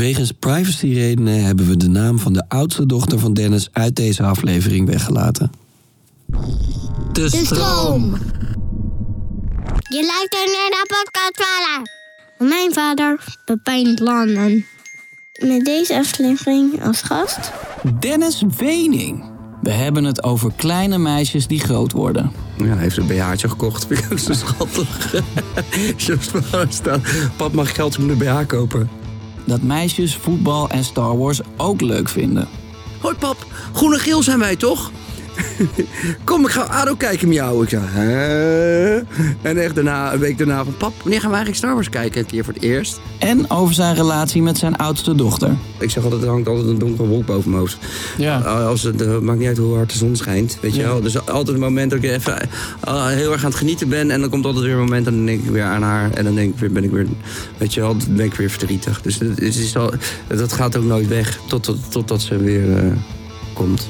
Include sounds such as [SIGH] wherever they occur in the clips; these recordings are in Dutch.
Wegens privacyredenen hebben we de naam van de oudste dochter van Dennis uit deze aflevering weggelaten. De De stroom. Je luistert naar de podcast vader. Mijn vader, Pepijn Landen. Met deze aflevering als gast. Dennis Wening. We hebben het over kleine meisjes die groot worden. Ja, hij heeft een BH'tje gekocht. [LAUGHS] Vind ik ook zo schattig. [LAUGHS] Zo staat. Pap mag geld om een BH kopen. Dat meisjes voetbal en Star Wars ook leuk vinden. Hoi pap, groen en geel zijn wij toch? [LAUGHS] Kom, ik ga ADO kijken met jou. Ik zei, hè? En echt daarna, een week daarna van... Pap, wanneer gaan we eigenlijk Star Wars kijken? Een keer voor het eerst. En over zijn relatie met zijn oudste dochter. Ik zeg altijd, er hangt altijd een donkere wolk boven mijn hoofd. Ja. Als het eh, maakt niet uit hoe hard de zon schijnt, weet je wel. Dus altijd een moment dat ik even eh, heel erg aan het genieten ben. En dan komt altijd weer een moment en dan denk ik weer aan haar. En dan denk ik weer, ben ik weer, weet je wel, dan ben ik weer verdrietig. Dus het is al, dat gaat ook nooit weg totdat tot, totdat ze weer eh, komt.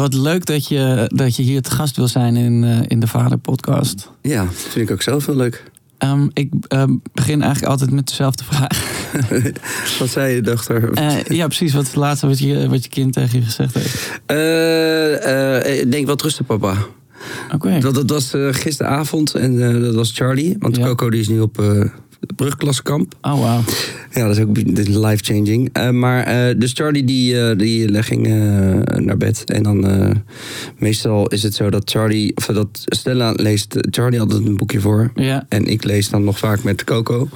Wat leuk dat je, dat je hier te gast wil zijn in, eh, in de Vader podcast. Ja, dat vind ik ook zelf heel leuk. Ehm, ik ehm, begin eigenlijk altijd met dezelfde vraag. [LAUGHS] Wat zei je dochter? Eh, ja, precies. Wat is het laatste wat je, wat je kind tegen je gezegd heeft? Eh, ik denk wel rusten, papa. Oké. Dat, dat was gisteravond en dat was Charlie. Want Ja. Coco die is nu op brugklaskamp. Oh, wauw. Ja, dat is ook life-changing. Eh, maar eh, dus Charlie die, eh, die ging naar bed. En dan meestal is het zo dat Charlie, of dat Stella leest Charlie altijd een boekje voor. Ja. En ik lees dan nog vaak met Coco.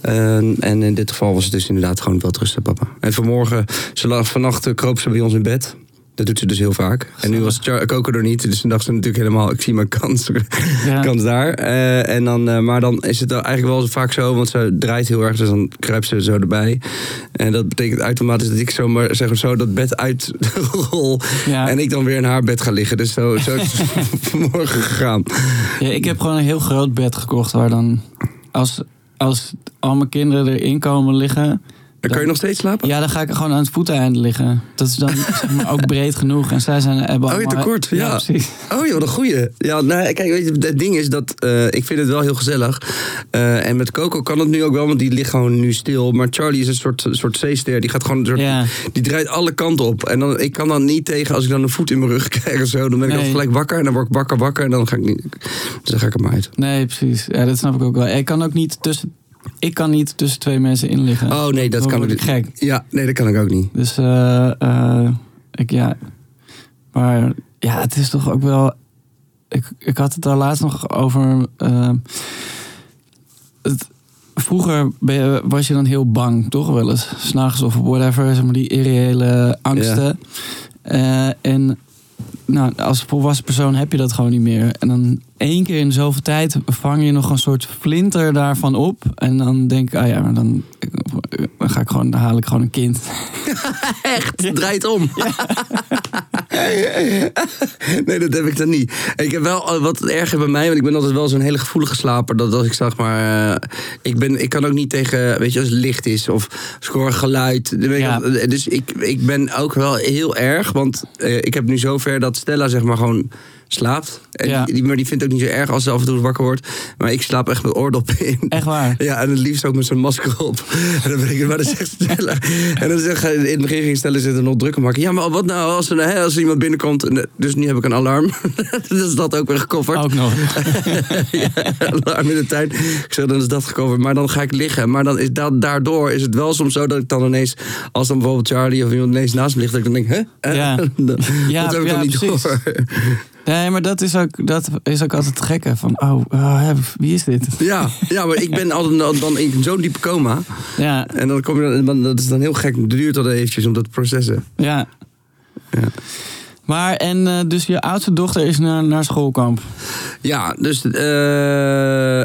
Eh, en in dit geval was het dus inderdaad gewoon wel rusten, papa. En vanmorgen, ze lag, vannacht kroop ze bij ons in bed. Dat doet ze dus heel vaak. En nu was Char- Coco er niet. Dus toen dacht ze natuurlijk helemaal, ik zie mijn kans, [LAUGHS] Ja. kans daar. Eh, en dan, eh, maar dan is het eigenlijk wel vaak zo, want ze draait heel erg. Dus dan kruipt ze zo erbij. En dat betekent automatisch dat ik zomaar zeg maar zo dat bed uitrol. Ja. En ik dan weer in haar bed ga liggen. Dus zo, zo is het [LAUGHS] vanmorgen gegaan. Ja, ik heb gewoon een heel groot bed gekocht waar dan... Als, als al mijn kinderen erin komen liggen... Dan kan je nog steeds slapen? Ja, dan ga ik gewoon aan het voeteinde liggen. Dat is dan zeg maar, ook breed genoeg. En zij zijn hebben Oh, je tekort, ja. precies. Oh joh, een goeie. Ja, nou, kijk, weet je, het ding is dat eh, ik vind het wel heel gezellig. Eh, en met Coco kan het nu ook wel, want die ligt gewoon nu stil. Maar Charlie is een soort, soort zeester. Die gaat gewoon een soort, Ja. die draait alle kanten op. En dan, ik kan dan niet tegen als ik dan een voet in mijn rug [LAUGHS] krijg of zo. Dan ben ik dan gelijk wakker en dan word ik wakker, wakker. En dan ga ik niet, dus dan ga ik maar uit. Nee, precies. Ja, dat snap ik ook wel. Ik kan ook niet tussen, ik kan niet tussen twee mensen in liggen. Oh nee, dat Dan kan ik gek. Ja, nee, dat kan ik ook niet. Dus eh, eh, ik ja. Maar ja, het is toch ook wel. Ik, ik had het daar laatst nog over. eh, het, vroeger je- was je dan heel bang, toch wel eens? S'nachts of whatever, zeg maar die irreële angsten. Eh, en nou, als volwassen persoon heb je dat gewoon niet meer. En dan één keer in zoveel tijd vang je nog een soort flinter daarvan op. En dan denk ik, ah ja, maar dan, dan ga ik gewoon, dan haal ik gewoon een kind. [LAUGHS] Echt? Het draait om. [LAUGHS] nee, dat heb ik dan niet. Ik heb wel eh, wat erger bij mij, want ik ben altijd wel zo'n hele gevoelige slaper. Dat als ik zeg maar, eh, ik, ben, ik kan ook niet tegen, weet je, als het licht is of hoor geluid. Ja. al- Dus ik, ik ben ook wel heel erg, want eh, ik heb nu zover dat Stella zeg maar gewoon slaapt. En Ja. die, maar die vindt het ook niet zo erg als ze af en toe wakker wordt. Maar ik slaap echt met oordoppen in. Echt waar? [LAUGHS] Ja, en het liefst ook met zo'n masker op. En dan ben ik, maar dan zegt Stella. En dan zeg in het begin ging Stella zitten nog druk maken. Ja, maar wat nou als er, hè, als er iemand binnenkomt? En, eh, Dus nu heb ik een alarm. [LAUGHS] dus dat ook weer gecoverd. Ook nog. [LAUGHS] ja, alarm in de tuin. Ik zeg, dan is dat gecoverd. Maar dan ga ik liggen. Maar dan is dat, daardoor is het wel soms zo dat ik dan ineens... Als dan bijvoorbeeld Charlie of iemand ineens naast me ligt... Dat ik dan denk, hè? Ja. dat, Ja, dat heb ik ja, dan niet precies. door. Nee, maar dat is ook, dat is ook altijd het gekke. Van, oh, oh, wie is dit? Ja, ja, maar ik ben altijd dan- in zo'n diepe coma. Ja, En dan kom je dan, dat is dan heel gek. Het duurt dan eventjes om dat te processen. ja. Ja. Maar, en eh, dus je oudste dochter is naar, naar schoolkamp. Ja, dus eh,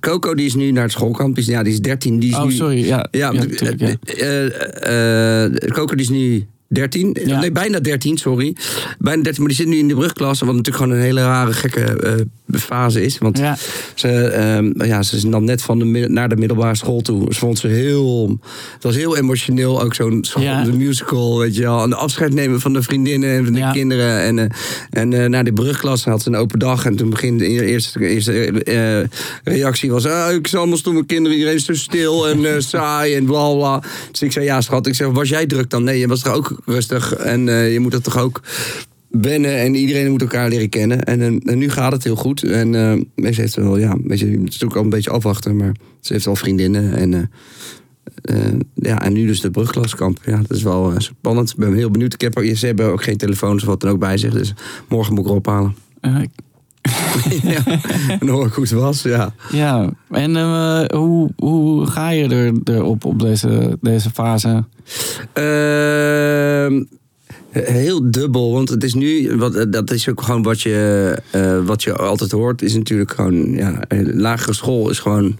Coco die is nu naar het schoolkamp. Die is, ja, die is 13. Die is Oh, nu, sorry. Ja, Ja, ja, tuurlijk, ja. Coco die is nu 13. Ja. Nee, bijna 13, sorry. Bijna 13, maar die zit nu in de brugklas. Wat natuurlijk gewoon een hele rare, gekke eh, fase is. Want Ja. ze, ehm, ja, ze is dan net van de, naar de middelbare school toe. Ze vond ze heel... Het was heel emotioneel, ook zo'n Ja. de musical, weet je wel. En de afscheid nemen van de vriendinnen en van de kinderen. En, eh, en eh, naar de brugklas had ze een open dag. En toen begin de eerste, eerste reactie was... Ah, ik zal allemaal stomme kinderen, iedereen is zo stil en saai en bla bla. Dus ik zei, ja schat, ik zeg, was jij druk dan? Nee, je was toch ook rustig en eh, je moet dat toch ook wennen en iedereen moet elkaar leren kennen. En, eh, en nu gaat het heel goed. En ze heeft wel, ja, weet het is natuurlijk al een beetje afwachten, maar ze heeft al vriendinnen en... ja, en nu dus de brugklaskamp. Ja, dat is wel spannend. Ik ben heel benieuwd. Ik heb, ze hebben ook geen telefoons of wat dan ook bij zich. Dus morgen moet ik erop halen. Eh, [LAUGHS] ja, en dan hoor ik hoe het was. Ja. ja, en eh, hoe, hoe ga je er, erop op deze, deze fase? Ehm, heel dubbel, want het is nu, wat, dat is ook gewoon wat je, eh, wat je altijd hoort, is natuurlijk gewoon, ja, lagere school is gewoon,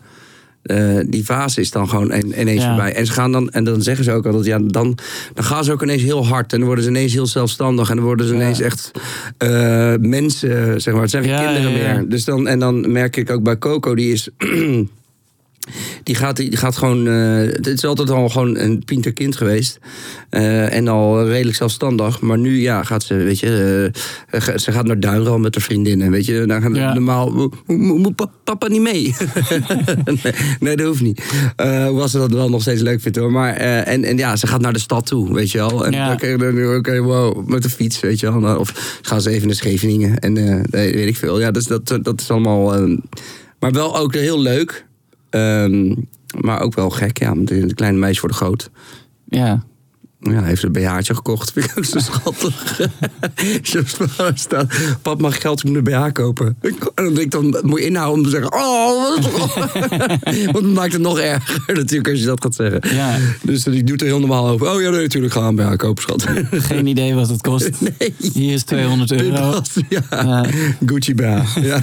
eh, die fase is dan gewoon in- ineens Ja. voorbij. En ze gaan dan, en dan zeggen ze ook altijd, ja, dan, dan gaan ze ook ineens heel hard en dan worden ze ineens heel zelfstandig en dan worden ze Ja. ineens echt eh, mensen, zeg maar, het zijn geen Ja, kinderen meer. Dus dan, en dan merk ik ook bij Coco, die is. [CLEARS THROAT] Die gaat, die gaat gewoon. eh, het is altijd al gewoon een pinter kind geweest. Eh, en al redelijk zelfstandig. Maar nu ja, gaat ze, weet je. eh, ze gaat naar Duinral met haar vriendinnen. Weet je, dan gaan Ja. normaal. mo- mo- Moet pa- papa niet mee? [LAUGHS] nee, nee, dat hoeft niet. Hoewel ze dat wel nog steeds leuk vindt hoor. Maar, en, en ja, ze gaat naar de stad toe, weet je wel. En Ja. dan krijg je dan, oké, wow, met de fiets, weet je wel. Of gaan ze even naar Scheveningen. En weet ik veel. Ja, dus dat, dat is allemaal. maar wel ook heel leuk. Ehm, maar ook wel gek, ja. De kleine meisje wordt groot. Ja, Ja, hij heeft een BH'tje gekocht. Vind ik ook zo [LAUGHS] schattig. [LAUGHS] Staat. Pap, mag ik geld om een BH kopen? En dan denk ik dan, moet je inhouden om te zeggen... Oh, [LAUGHS] Want het maakt het nog erger natuurlijk als je dat gaat zeggen. Ja. Dus die doet er heel normaal over. Oh ja, nee, natuurlijk gaan we een BH kopen, schat. geen idee wat het kost. Nee. Hier is 200 euro. Ja. Gucci BH. Ja.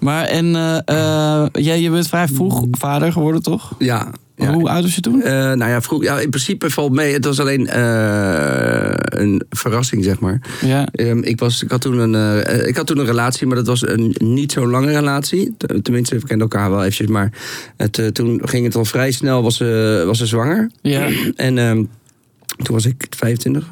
Maar en eh, eh, jij, je bent vrij vroeg vader geworden, toch? ja. ja. Hoe oud was je toen? Eh, nou ja, vroeg, ja, in principe valt mee. Het was alleen een verrassing, zeg maar. Ja. Ehm, ik, was, ik, had toen een, ik had toen een relatie, maar dat was een niet zo'n lange relatie. Tenminste, we kenden elkaar wel eventjes. Maar het, toen ging het al vrij snel, was ze, was ze zwanger. Ja. En ehm, toen was ik 25.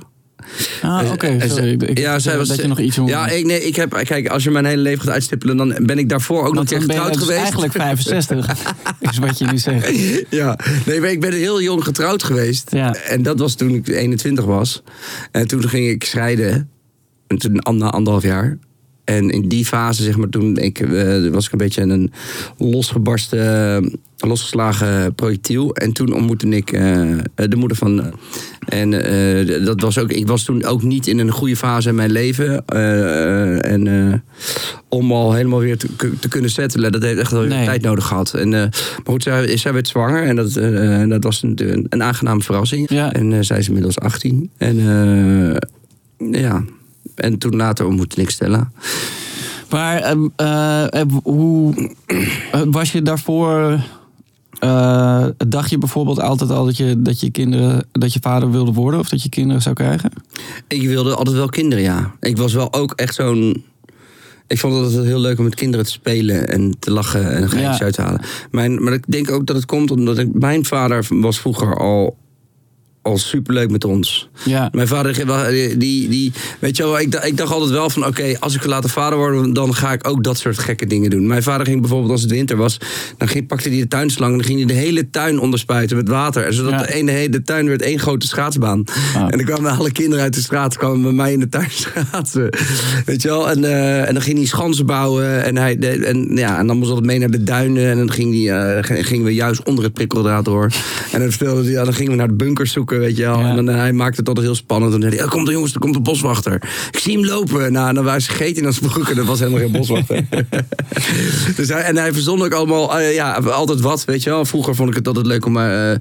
Ah, oké. Sorry. Ik, ja, zij was, dat je nog iets Ja, ik, nee, ik heb, kijk, als je mijn hele leven gaat uitstippelen, dan ben ik daarvoor ook nog een keer getrouwd dus geweest. eigenlijk 65, [LAUGHS] is wat je nu zegt. Ja, nee, ik ben heel jong getrouwd geweest. Ja. En dat was toen ik 21 was. En toen ging ik scheiden. En toen na anderhalf jaar. En in die fase, zeg maar, toen ik, eh, was ik een beetje een losgebarsten, losgeslagen projectiel. En toen ontmoette ik eh, de moeder van. En eh, dat was ook, ik was toen ook niet in een goede fase in mijn leven. En om al helemaal weer te, te kunnen settelen, dat heeft echt wel Nee. tijd nodig gehad. En, maar goed, zij, zij werd zwanger en dat, dat was een, een, aangename verrassing. Ja. En zij is inmiddels 18. En ja, en toen later ontmoette ik Stella. Maar ehm, eh, eh, hoe eh, was je daarvoor? eh, dacht je bijvoorbeeld altijd al dat je, dat je kinderen, dat je vader wilde worden of dat je kinderen zou krijgen? Ik wilde altijd wel kinderen, ja. Ik was wel ook echt zo'n... Ik vond het altijd heel leuk om met kinderen te spelen en te lachen en een geintje Ja. uit te halen. Mijn, maar ik denk ook dat het komt omdat ik, mijn vader was vroeger al, al superleuk met ons. Ja, Mijn vader, die, die, weet je wel, ik, dacht- ik dacht altijd wel van, oké, als ik later vader word, dan ga ik ook dat soort gekke dingen doen. Mijn vader ging bijvoorbeeld, als het winter was, dan ging, pakte hij de tuinslang en dan ging hij de hele tuin onderspuiten met water. En Zodat Ja. de, ene, hele- de tuin werd één grote schaatsbaan. Ah. En dan kwamen alle kinderen uit de straat, kwamen bij mij in de tuin [LAUGHS] schaatsen. Weet je wel, en, eh, en dan ging hij schansen bouwen en, hij, de- en, ja, en dan moest altijd mee naar de duinen. En dan ging die, eh, g- gingen we juist onder het prikkeldraad door. En dan vertelde hij, ja, dan gingen we naar de bunkers zoeken lopen, weet je wel. Ja. En dan, eh, hij maakte het altijd heel spannend. En dan zei hij, oh, komt er jongens, er komt een boswachter. Ik zie hem lopen. Nou, en dan was hij gegeten in zijn broek en dat was helemaal geen boswachter. [LAUGHS] dus hij, en hij verzon ook allemaal, eh, ja, altijd wat, weet je wel. Vroeger vond ik het altijd leuk om eh,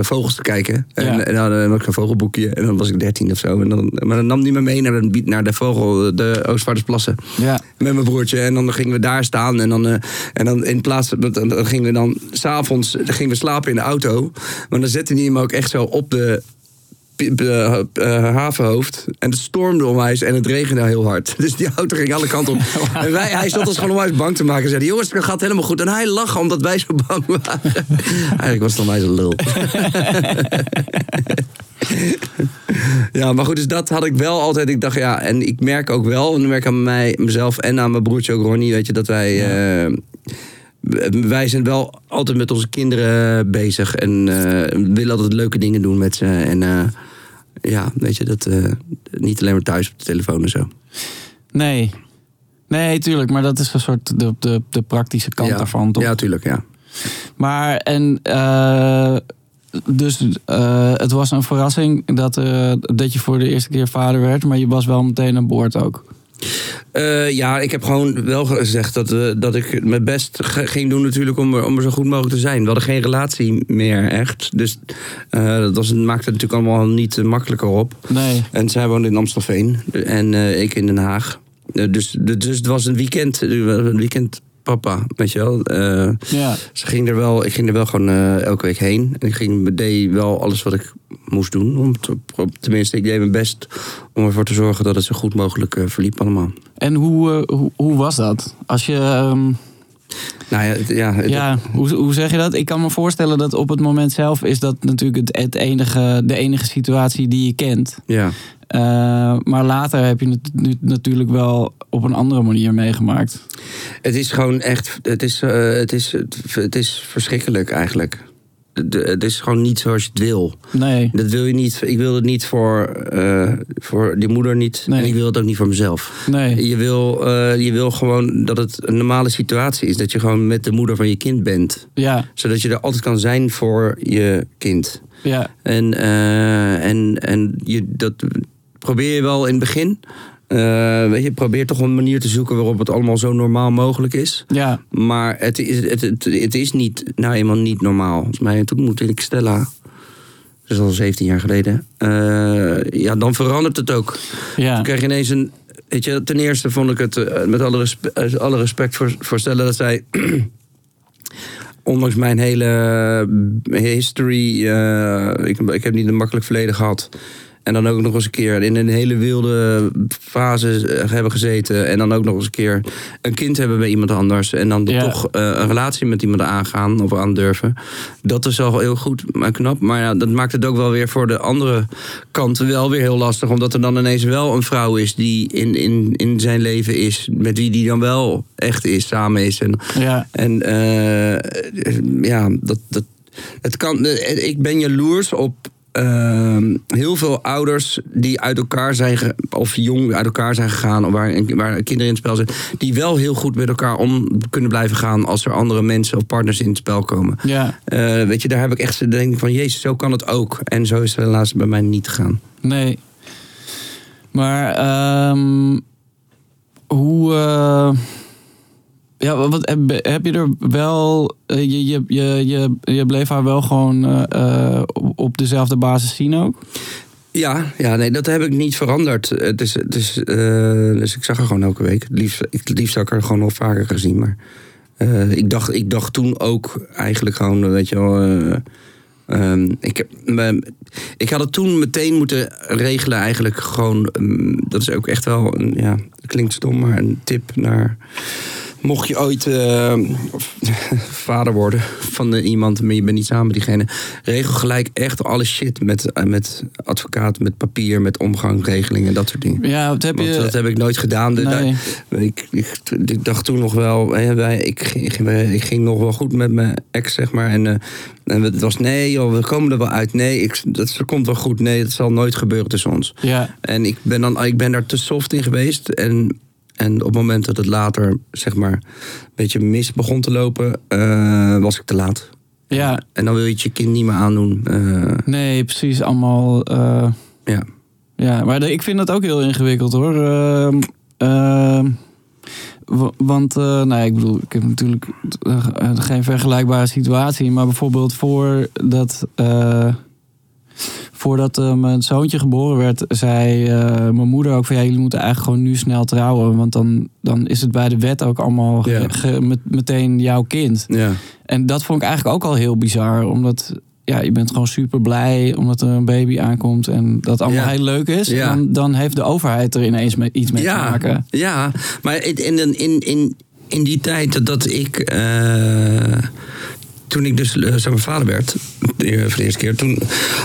vogels te kijken. En, Ja. en dan had ik een vogelboekje en dan was ik dertien of zo. En dan, maar dan nam hij me mee naar de, naar de vogel, de Oostvaardersplassen Ja. met mijn broertje. En dan gingen we daar staan. En dan, en dan in plaats dan gingen we dan. S'avonds gingen we slapen in de auto. Maar dan zette hij hem ook echt zo op de. de, eh, havenhoofd. En het stormde onwijs en het regende heel hard. [LAUGHS] Dus die auto ging alle kanten op. [LAUGHS] En wij, hij stond ons gewoon onwijs bang te maken. En zei: Jongens, het gaat helemaal goed. En hij lag omdat wij zo bang waren. [LAUGHS] Eigenlijk was het onwijs een lul. Ja, maar goed, dus dat had ik wel altijd. Ik dacht, ja, en ik merk ook wel, en ik merk aan mij, mezelf en aan mijn broertje ook, Ronnie, weet je, dat wij. eh, wij zijn wel altijd met onze kinderen bezig en eh, willen altijd leuke dingen doen met ze. En eh, ja, weet je, dat eh, niet alleen maar thuis op de telefoon en zo. Nee. Nee, tuurlijk. Maar dat is een soort de, de, de praktische kant ja. daarvan, toch? Ja, tuurlijk, ja. Maar en dus het was een verrassing dat, dat je voor de eerste keer vader werd, maar je was wel meteen aan boord ook. Eh, ja, ik heb gewoon wel gezegd dat, we dat ik mijn best ging doen natuurlijk om er, om er zo goed mogelijk te zijn. We hadden geen relatie meer echt. Dus eh, dat was, maakte het natuurlijk allemaal niet eh, makkelijker op. Nee. En zij woonde in Amstelveen en eh, ik in Den Haag. Eh, dus, dus het was een weekend, eh, een weekend papa, weet je wel. Eh, Ja. ze ging er wel, ik ging er wel gewoon eh, elke week heen. En ik ging, deed wel alles wat ik moest doen. Om te- tenminste, ik deed mijn best om ervoor te zorgen dat het zo goed mogelijk eh, verliep allemaal. En hoe, hoe, hoe was dat? Als je. ehm, Nou ja, ja, ja, hoe, hoe zeg je dat? Ik kan me voorstellen dat op het moment zelf is dat natuurlijk het, het enige, de enige situatie die je kent. ja. Eh, maar later heb je het nu natuurlijk wel op een andere manier meegemaakt. Het is gewoon echt, het is, eh, het is, het is verschrikkelijk eigenlijk. De- Het is gewoon niet zoals je het wil. Nee. Dat wil je niet. Ik wil het niet voor, eh, voor die moeder niet. Nee. En ik wil het ook niet voor mezelf. Nee. Je wil, je wil gewoon dat het een normale situatie is. Dat je gewoon met de moeder van je kind bent. Ja. Zodat je er altijd kan zijn voor je kind. Ja. En, en, en je, dat probeer je wel in het begin. Eh, weet je, probeer toch een manier te zoeken waarop het allemaal zo normaal mogelijk is. Ja. Maar het is, het, het, het is niet, nou eenmaal niet normaal. Volgens mij, toen ontmoette ik Stella. Dat is al 17 jaar geleden. Eh, ja, dan verandert het ook. Ja. Dan krijg je ineens een... Weet je, ten eerste vond ik het, eh, met alle, respe- eh, alle respect voor, voor Stella... dat zij, [CLEARS THROAT] ondanks mijn hele history... ik, ik heb niet een makkelijk verleden gehad... En dan ook nog eens een keer in een hele wilde fase eh, hebben gezeten. En dan ook nog eens een keer een kind hebben bij iemand anders. En dan Ja. toch eh, een relatie met iemand aangaan of aandurven. Dat is al heel goed, maar knap. Maar ja, dat maakt het ook wel weer voor de andere kant wel weer heel lastig. Omdat er dan ineens wel een vrouw is die in, in, in zijn leven is. Met wie die dan wel echt is, samen is. En Ja. en eh, ja, dat, dat, het kan, ik ben jaloers op eh, heel veel ouders die uit elkaar zijn, of jong uit elkaar zijn gegaan, of waar, waar kinderen in het spel zijn, die wel heel goed met elkaar om kunnen blijven gaan als er andere mensen of partners in het spel komen. Ja. Eh, weet je, daar heb ik echt de denk van, jezus, zo kan het ook. En zo is het helaas bij mij niet gegaan. Nee. Maar ehm, hoe. eh, ja, wat, heb, je er wel. eh, je, je, je, je, bleef haar wel gewoon eh, eh, op- dezelfde basis zien ook? Ja, ja, nee, dat heb ik niet veranderd. Het is, is, eh, dus ik zag haar gewoon elke week. Het liefst, ik, liefst had ik haar gewoon nog vaker gezien. Maar ik, dacht, ik dacht toen ook eigenlijk gewoon, weet je wel... eh, ehm, ik, me- ik had het toen meteen moeten regelen eigenlijk gewoon... ehm, dat is ook echt wel, een, ja, klinkt stom, maar een tip naar... Mocht je ooit eh, [LAUGHS] vader worden van iemand, maar je bent niet samen met diegene, regel gelijk echt alle shit met, eh, met advocaat, met papier, met omgang, regelingen, dat soort dingen. Ja, wat heb Want je. dat heb ik nooit gedaan. Nee. daar- ik, ik, ik dacht toen nog wel, hè, wij, ik, ging- ik ging nog wel goed met mijn ex, zeg maar. En, eh, en het was nee, joh, we komen er wel uit. Nee, ik, dat komt wel goed. Nee, dat zal nooit gebeuren tussen ons. Ja, En ik ben, dan, ik ben daar te soft in geweest. En, en op het moment dat het later, zeg maar, een beetje mis begon te lopen, eh, was ik te laat. Ja, En dan wil je het je kind niet meer aandoen. Eh, nee, precies. Allemaal. eh, ja. Ja, maar ik vind dat ook heel ingewikkeld hoor. Ehm, ehm, wa- want, nou ja, ik bedoel, ik heb natuurlijk geen vergelijkbare situatie. Maar bijvoorbeeld voordat, eh, voordat eh, mijn zoontje geboren werd, zei eh, mijn moeder ook van ja, jullie moeten eigenlijk gewoon nu snel trouwen. Want dan, dan is het bij de wet ook allemaal ge- Ja. ge- met, meteen jouw kind. Ja. En dat vond ik eigenlijk ook al heel bizar. Omdat ja, je bent gewoon super blij omdat er een baby aankomt. En dat allemaal Ja. heel leuk is. Ja. Dan, dan heeft de overheid er ineens mee, iets mee te maken. Ja, maar in, in, in, in, in die tijd dat ik. eh, toen ik dus eh, zeg maar, vader werd, de- voor de eerste keer, toen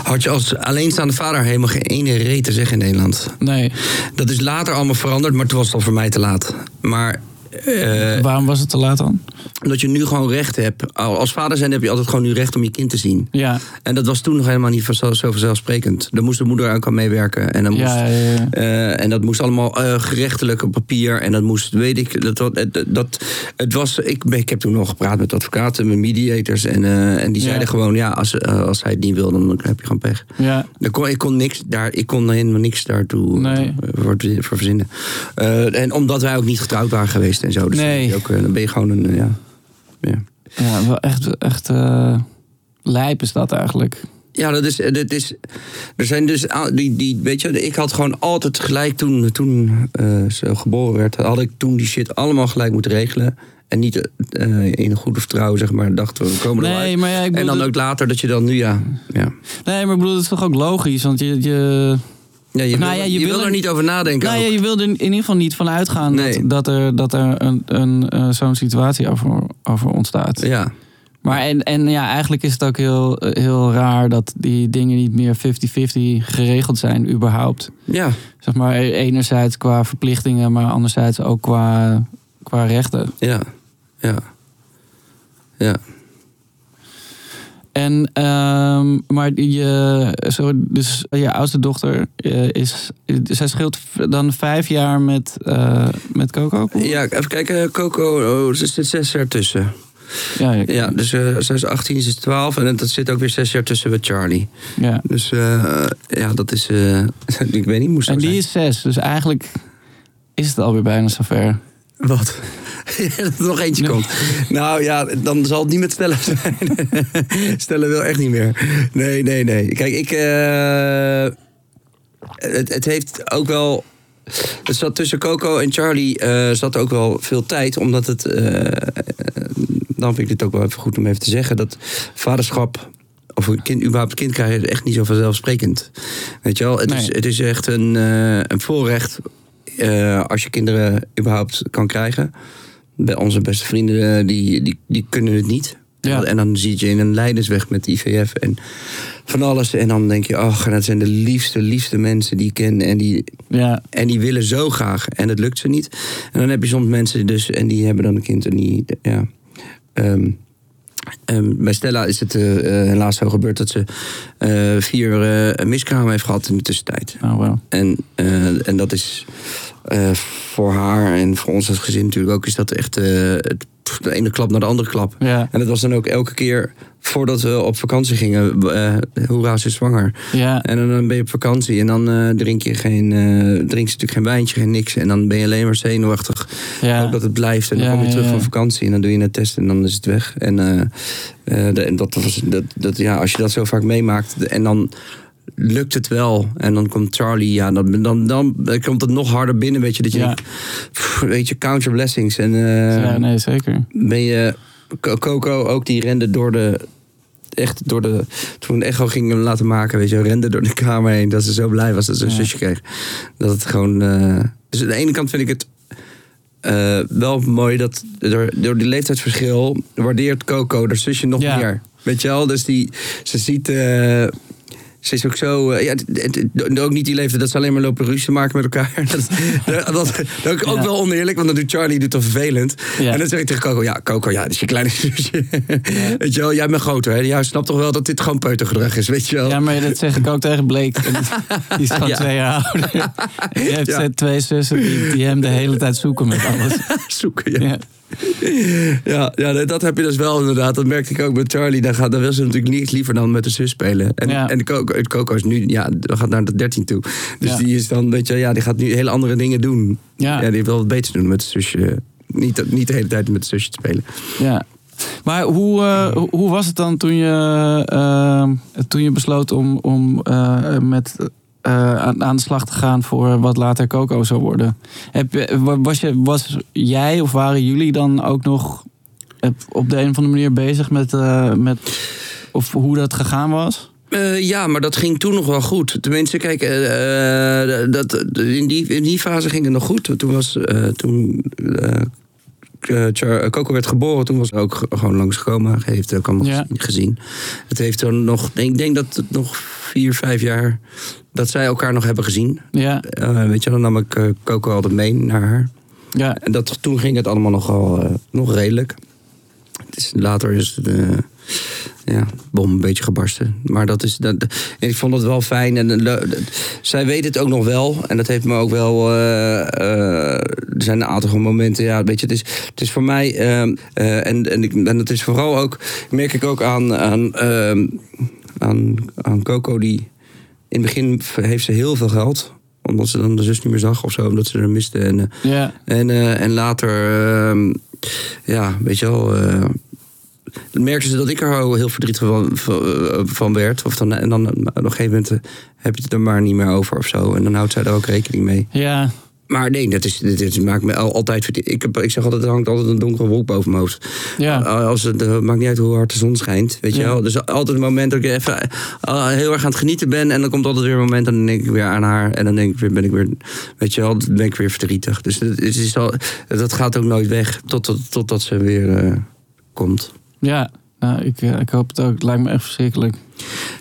had je als alleenstaande vader helemaal geen ene reet te zeggen in Nederland. Nee, Dat is later allemaal veranderd, maar toen was het al voor mij te laat. Maar eh, waarom was het te laat dan? dat je nu gewoon recht hebt. Al- Als vader zijn heb je altijd gewoon nu recht om je kind te zien. Ja, En dat was toen nog helemaal niet zo, zo vanzelfsprekend. Daar moest de moeder aan meewerken. En, dan moest, ja, ja, ja. eh, en dat moest allemaal eh, gerechtelijk op papier. En dat moest, weet ik, dat, dat, dat, het was, ik, ik heb toen nog gepraat met advocaten, met mediators. En, en die zeiden gewoon, ja, als, als hij het niet wil, dan heb je gewoon pech. ja. Ik kon, ik kon niks daar, ik kon helemaal niks daartoe Nee. voor, voor verzinnen. En omdat wij ook niet getrouwd waren geweest en zo. Dus Nee. dan, ben je ook, eh, dan ben je gewoon een, eh, ja. ja. ja wel echt, echt eh, lijp is dat eigenlijk. Ja, dat is, dat is. Er zijn dus. Die, die, weet je, ik had gewoon altijd gelijk toen, toen ze geboren werd. Had ik toen die shit allemaal gelijk moeten regelen. En niet in een goede vertrouwen, zeg maar, dachten we, we komen Nee, eruit. maar ja, ik En bedoel, dan dat- ook later dat je dan nu, ja. Ja, Nee, maar ik bedoel, het is toch ook logisch? Want je, je, ja je, Nou wil, ja, je je wil wil er niet over nadenken. Nou ja, je wil er in ieder geval niet van uitgaan Nee. dat, dat er, dat er een, een, eh, zo'n situatie over, over ontstaat. ja. Maar en, en ja, eigenlijk is het ook heel, heel raar dat die dingen niet meer 50-50 geregeld zijn, überhaupt. ja, Zeg maar, enerzijds qua verplichtingen, maar anderzijds ook qua, qua rechten. ja, ja. Ja, En, ehm, maar je, zo, dus je oudste dochter eh, is, zij scheelt dan vijf jaar met, eh, met Coco? ja even kijken. Coco, oh, er zit zes jaar tussen. ja, ja, Ja, dus eh zij is 18, ze is 12. En dat zit ook weer zes jaar tussen met Charlie. ja. Dus eh, ja, dat is. eh, [LAUGHS] ik weet niet, moest En die zijn. is zes, dus eigenlijk is het alweer bijna zover. Wat? [LAUGHS] dat er nog eentje komt. Nou ja, dan zal het niet met stellen zijn. [LAUGHS] stellen wil echt niet meer. Nee, nee, nee. Kijk, ik. eh, het, het heeft ook wel. Het zat tussen Coco en Charlie eh, zat ook wel veel tijd, omdat het. eh, dan vind ik dit ook wel even goed om even te zeggen dat vaderschap. Of een kind, überhaupt een kind krijgen, is echt niet zo vanzelfsprekend. Weet je wel? Het, is, het is echt een, een voorrecht eh, als je kinderen überhaupt kan krijgen. Bij onze beste vrienden, eh, die, die, die kunnen het niet. Ja. En dan zit je in een lijdensweg met IVF en van alles. En dan denk je, ach, en dat zijn de liefste, liefste mensen die ik ken. En die, Ja, en die willen zo graag. En het lukt ze niet. En dan heb je soms mensen dus, en die hebben dan een kind en die, ja. ehm, ehm, bij Stella is het eh, eh, helaas zo gebeurd dat ze eh, vier eh, miskramen heeft gehad in de tussentijd. nou wel. En, en dat is voor haar en voor ons als gezin natuurlijk ook, is dat echt het, de ene klap naar de andere klap. Ja, En dat was dan ook elke keer voordat we op vakantie gingen. eh hoera, ze is zwanger. ja, En dan ben je op vakantie en dan eh, drink je geen, eh drink je natuurlijk geen wijntje, geen niks. En dan ben je alleen maar zenuwachtig. ja. Dat het blijft. En dan Ja, kom je terug van vakantie en dan doe je een test en dan is het weg. En, de- dat was, dat, dat, ja, als je dat zo vaak meemaakt en dan lukt het wel. En dan komt Charlie, ja, dan, dan, dan komt het nog harder binnen. Weet je, dat je Ja. weet je, count your blessings. En ja, nee, zeker. ben je, Coco ook, die rende door de, echt door de, toen Echo ging hem laten maken, weet je, rende door de kamer heen. Dat ze zo blij was dat ze een Ja. zusje kreeg. Dat het gewoon, eh, dus aan de ene kant vind ik het eh, wel mooi dat door, door die leeftijdsverschil waardeert Coco haar zusje nog Ja. meer. Weet je wel, dus die, ze ziet... eh, ze is ook zo. eh, ja, ook niet die leeftijd dat ze alleen maar lopen ruzie maken met elkaar. [LAUGHS] Dat, dat, dat, dat is ook Ja. wel oneerlijk, want dan doet Charlie doet dan vervelend. Ja. En dan zeg ik tegen Coco: Ja, Coco, ja, dat is je kleine [LAUGHS] zusje. Weet je wel, jij bent groter. Hè? Jij snapt toch wel dat dit gewoon peutergedrag is, weet je wel? Ja, maar dat zeg ik ook tegen Blake. Die is [LAUGHS] gewoon twee jaar ouder. Die heeft twee zussen die, die hem de hele tijd zoeken met alles. Zoeken, ja. Ja. Ja, dat heb je dus wel inderdaad. Dat merkte ik ook met Charlie. Dan, gaat, dan wil ze natuurlijk niets liever dan met de zus spelen. En, Ja. en de Coco, het Coco is nu, ja, gaat naar de 13 toe. Dus Ja. die is dan, weet je, ja, die gaat nu hele andere dingen doen. Ja. Ja, die wil wat beter doen met de zusje. Niet, niet de hele tijd met de zusje te spelen. Ja. Maar hoe, eh, hoe- hoe was het dan toen je, eh, toen je besloot om, om eh, met, eh, aan, aan de slag te gaan voor wat later Coco zou worden? Heb, wa- was, je, was jij of waren jullie dan ook nog eh, op de een of andere manier bezig met, eh, met of hoe dat gegaan was? Eh, ja, maar dat ging toen nog wel goed. Tenminste, kijk, eh, eh, dat, in, die, in die fase ging het nog goed. Toen was eh, toen Char- Coco werd geboren, toen was ze ook gewoon langsgekomen. Hij heeft ook allemaal Ja. gezien-. Het heeft dan nog, ik denk dat het nog vier, vijf jaar dat zij elkaar nog hebben gezien. Ja, Eh, weet je, dan nam ik Coco altijd mee naar haar. ja, En dat, toen ging het allemaal nogal nog redelijk. Het is, later is het, ja, bom een beetje gebarsten. Maar dat is, dat, en ik vond het wel fijn. En, zij weet het ook nog wel. En dat heeft me ook wel... eh, eh, er zijn een aantal momenten, ja, weet je, het is, het is voor mij... eh, eh, en, en, ik, en het is vooral ook, merk ik ook aan, aan, eh, aan, aan Coco, die... In het begin heeft ze heel veel geld omdat ze dan de zus niet meer zag of zo, omdat ze er miste. En, ja, en, en later, ehm, ja, weet je wel. Eh, dan merkte ze dat ik er al heel verdrietig van, van, eh, van werd. Of dan, en dan op een gegeven moment eh, heb je het er maar niet meer over of zo. En dan houdt zij er ook rekening mee. ja, Maar nee, dat, is, dit, maakt me al- altijd verdrietig. Ik, heb, ik zeg altijd, er hangt altijd een donkere wolk boven mijn hoofd. ja. Als het maakt niet uit hoe hard de zon schijnt. Weet je wel? Dus altijd een moment dat ik even eh, heel erg aan het genieten ben. En dan komt altijd weer een moment en dan denk ik weer aan haar. En dan denk ik weer, ben ik weer, weet je wel, ben ik weer verdrietig. Dus het is, al, dat gaat ook nooit weg totdat, totdat ze weer komt. Ja. Nou, ik, eh, ik hoop het ook. Het lijkt me echt verschrikkelijk.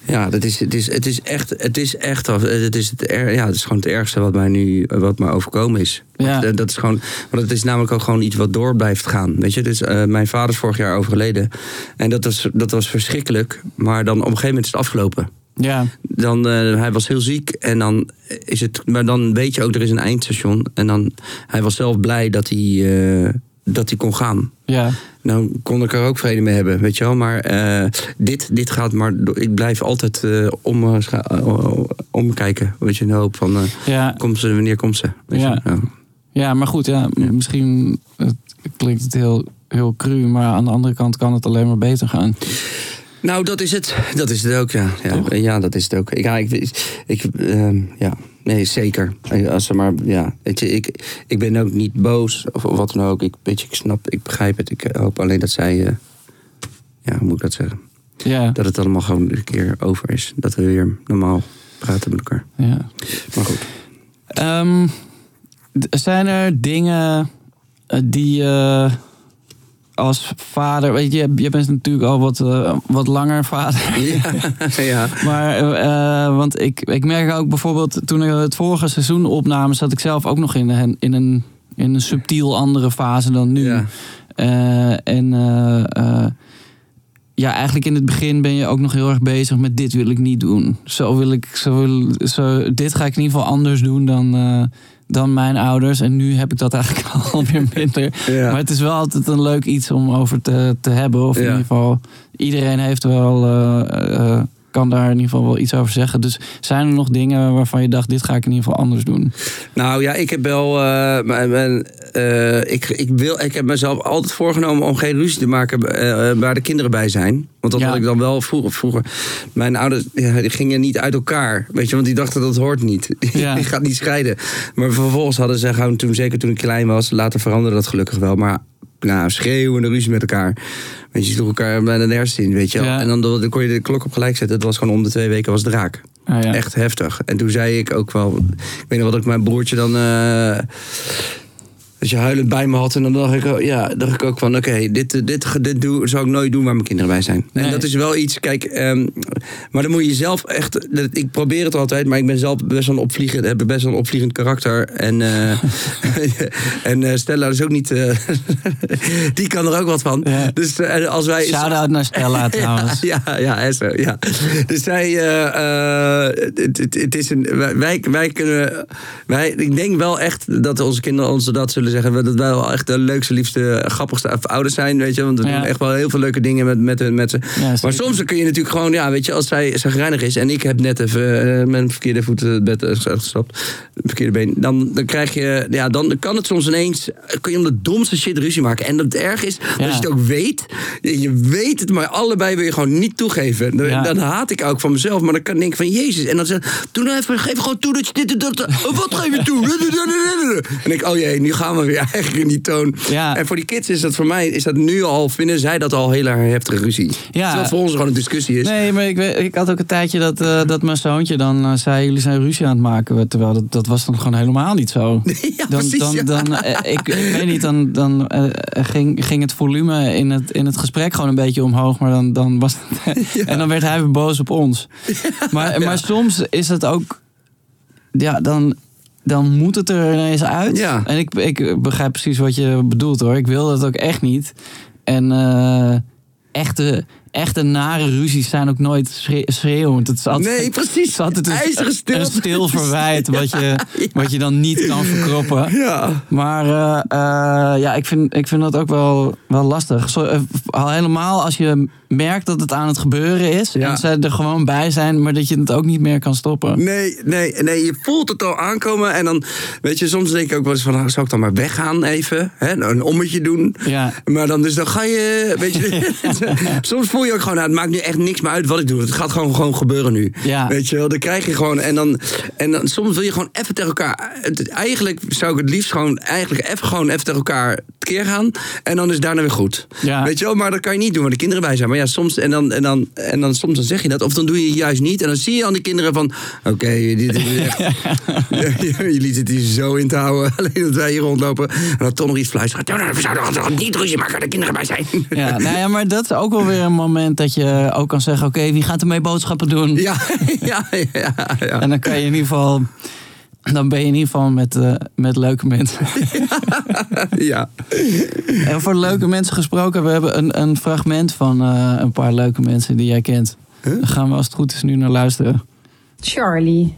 Ja, dat is, het, is, het is echt, het is echt, het is, het, er, ja, het is gewoon het ergste wat mij nu, wat mij overkomen is. Ja. Dat, dat is gewoon, want het is namelijk ook gewoon iets wat door blijft gaan. Weet je, dus, eh, mijn vader is vorig jaar overleden. En dat was, dat was verschrikkelijk. Maar dan op een gegeven moment is het afgelopen. Ja, Dan, eh, hij was heel ziek en dan is het, maar dan weet je ook, er is een eindstation. En dan, hij was zelf blij dat hij, eh, dat hij kon gaan. ja, Dan kon ik er ook vrede mee hebben, weet je wel. Maar eh, dit, dit gaat maar. Ik blijf altijd eh, om, eh, omkijken. Weet je, in de hoop van. ja. komt ze, wanneer komt ze? Ja. Ja. Maar goed, ja, misschien het, klinkt het heel, heel cru, maar aan de andere kant kan het alleen maar beter gaan. Nou, dat is het. Dat is het ook, ja. Ja, ja dat is het ook. Ik, ja, ik, ik, ehm, ja, nee, zeker. Als ze maar, ja, weet je, ik, ik ben ook niet boos of wat dan ook. Ik, weet je, ik snap, ik begrijp het. Ik hoop alleen dat zij, eh, ja, hoe moet ik dat zeggen? Ja, Dat het allemaal gewoon een keer over is. Dat we weer normaal praten met elkaar. ja. Maar goed. Ehm, zijn er dingen eh, die je als vader, weet je, je bent natuurlijk al wat, eh, wat langer vader. [LAUGHS] Ja, ja. [LAUGHS] Maar, eh, want ik, ik merk ook bijvoorbeeld, toen ik het vorige seizoen opnamen, zat ik zelf ook nog in een, in een, in een subtiel andere fase dan nu. Ja. Eh, en ja, eigenlijk in het begin ben je ook nog heel erg bezig met dit wil ik niet doen. Zo wil ik, zo wil, zo, dit ga ik in ieder geval anders doen dan, dan mijn ouders. En nu heb ik dat eigenlijk [LAUGHS] alweer [LAUGHS] minder. Ja. Maar het is wel altijd een leuk iets om over te, te hebben. Of in Ja. ieder geval, iedereen heeft wel, eh, eh, kan daar in ieder geval wel iets over zeggen. Dus zijn er nog dingen waarvan je dacht, dit ga ik in ieder geval anders doen? Nou ja, ik heb wel. eh, mijn, mijn, eh, ik, ik, wil, ik heb mezelf altijd voorgenomen om geen ruzie te maken eh, waar de kinderen bij zijn. Want dat Ja. had ik dan wel vroeger. vroeger. Mijn ouders ja, die gingen niet uit elkaar. Weet je, want die dachten dat hoort niet. [LAUGHS] Ja. Die gaat niet scheiden. Maar vervolgens hadden ze gewoon toen, zeker toen ik klein was, later veranderde dat gelukkig wel. Maar nou, schreeuwende ruzie met elkaar. Weet je, sloegen elkaar bijna de in, weet je wel. Ja. En dan, dan kon je de klok op gelijk zetten. Het was gewoon om de twee weken was draak. Ah, ja. Echt heftig. En toen zei ik ook wel... Ik weet nog wat ik mijn broertje dan... eh, dat je huilend bij me had. En dan dacht ik, ook- ja, dacht ik ook van... Oké, dit, dit, dit doe, zou ik nooit doen waar mijn kinderen bij zijn. Nee. En dat is wel iets... Kijk, ehm, maar dan moet je zelf echt... dat- Ik probeer het altijd, maar ik ben zelf best wel een opvliegend... Heb best wel een opvliegend karakter. En, eh, [LAUGHS] [LAUGHS] en eh, Stella is ook niet... eh, [LAUGHS] die kan er ook wat van. Ja. Dus als wij... Shout-out naar Stella trouwens. Ja, ja, ja, Esther, ja. Dus zij, het, het, het is een, wij, wij kunnen, wij, ik denk wel echt dat onze kinderen ons dat zullen willen zeggen dat wij wel echt de leukste, liefste, grappigste ouders zijn, weet je. Want we Ja. doen echt wel heel veel leuke dingen met, met, met ze. Ja, maar soms kun je natuurlijk gewoon, ja, weet je, als zij zagrijnig is en ik heb net even eh, mijn verkeerde voet het bed eh, uitgestapt, het verkeerde been, dan, dan krijg je, ja, dan kan het soms ineens, kun je om de domste shit ruzie maken. En het erg is, dat je het ook weet, je, weet het, maar allebei wil je gewoon niet toegeven. Dan, dan haat ik ook van mezelf, maar dan kan ik denken van, jezus, en dan zeg doe nou even, geef gewoon toe dat je dit en dat, oh, wat geef je toe? [LAUGHS] En ik, oh jee, nu gaan we weer eigenlijk in die toon. Ja. En voor die kids is dat voor mij, is dat nu al, vinden zij dat al heel erg heftige ruzie. Ja. Terwijl het voor ons gewoon een discussie is. Nee, maar ik, weet- ik had ook een tijdje dat, eh, dat mijn zoontje dan eh, zei... jullie zijn ruzie aan het maken. Terwijl dat, dat was dan gewoon helemaal niet zo. [LAUGHS] Ja, dan, precies, dan, ja. dan, eh, ik, ik weet niet, dan, dan ging, ging het volume in het, in het gesprek gewoon een beetje omhoog. Maar dan, dan was het, [LAUGHS] En dan werd hij weer boos op ons. [LAUGHS] maar, maar soms is het ook... Ja, dan, dan moet het er ineens uit. Ja. En ik, ik begrijp precies wat je bedoelt hoor. Ik wil dat ook echt niet. En eh, echte, echte nare ruzies zijn ook nooit schre- schreeuwend. Het is altijd, Nee, precies. Het is altijd een, een stil [LAUGHS] verwijt wat je, wat je dan niet kan verkroppen. Ja. Maar eh, eh, ja, ik vind, ik vind dat ook wel, wel lastig. Zo, eh, al helemaal als je merkt dat het aan het gebeuren is. Ja. En ze er gewoon bij zijn, maar dat je het ook niet meer kan stoppen. Nee, nee, nee, je voelt het al aankomen. En dan, weet je, soms denk ik ook wel eens van, nou, zou ik dan maar weggaan even? Hè? Een ommetje doen. Ja. Maar dan, dus dan ga je, weet je, [LAUGHS] [LAUGHS] soms voel je ook gewoon, het maakt nu echt niks meer uit wat ik doe. Het gaat gewoon, gewoon gebeuren nu. Ja. Weet je wel, dan krijg je gewoon, en dan, en dan soms wil je gewoon even tegen elkaar, het- eigenlijk zou ik het liefst gewoon, eigenlijk even gewoon even tegen elkaar keer gaan. En dan is het daarna weer goed. Ja. Weet je wel, maar dat kan je niet doen, waar de kinderen bij zijn. Maar ja, soms, en dan, en dan, en dan soms dan zeg je dat, of dan doe je het juist niet. En dan zie je aan die kinderen van, oké, dit is echt, [LAUGHS] [LAUGHS] jullie zitten hier zo in te houden. [LAUGHS] Alleen dat wij hier rondlopen. En dan toch nog iets fluisteren. Nou, nou, We zouden niet ruzie maken, de kinderen bij zijn. Ja, nou ja, maar dat is ook wel weer een moment dat je ook kan zeggen: oké, wie gaat er mee boodschappen doen? Ja, [LAUGHS] ja, ja, ja. En dan kan je in ieder geval. Dan ben je in ieder geval met, eh, met leuke mensen. [LAUGHS] ja. En voor leuke mensen gesproken, we hebben een, een fragment van eh, een paar leuke mensen die jij kent. Daar gaan we als het goed is nu naar luisteren. Charlie,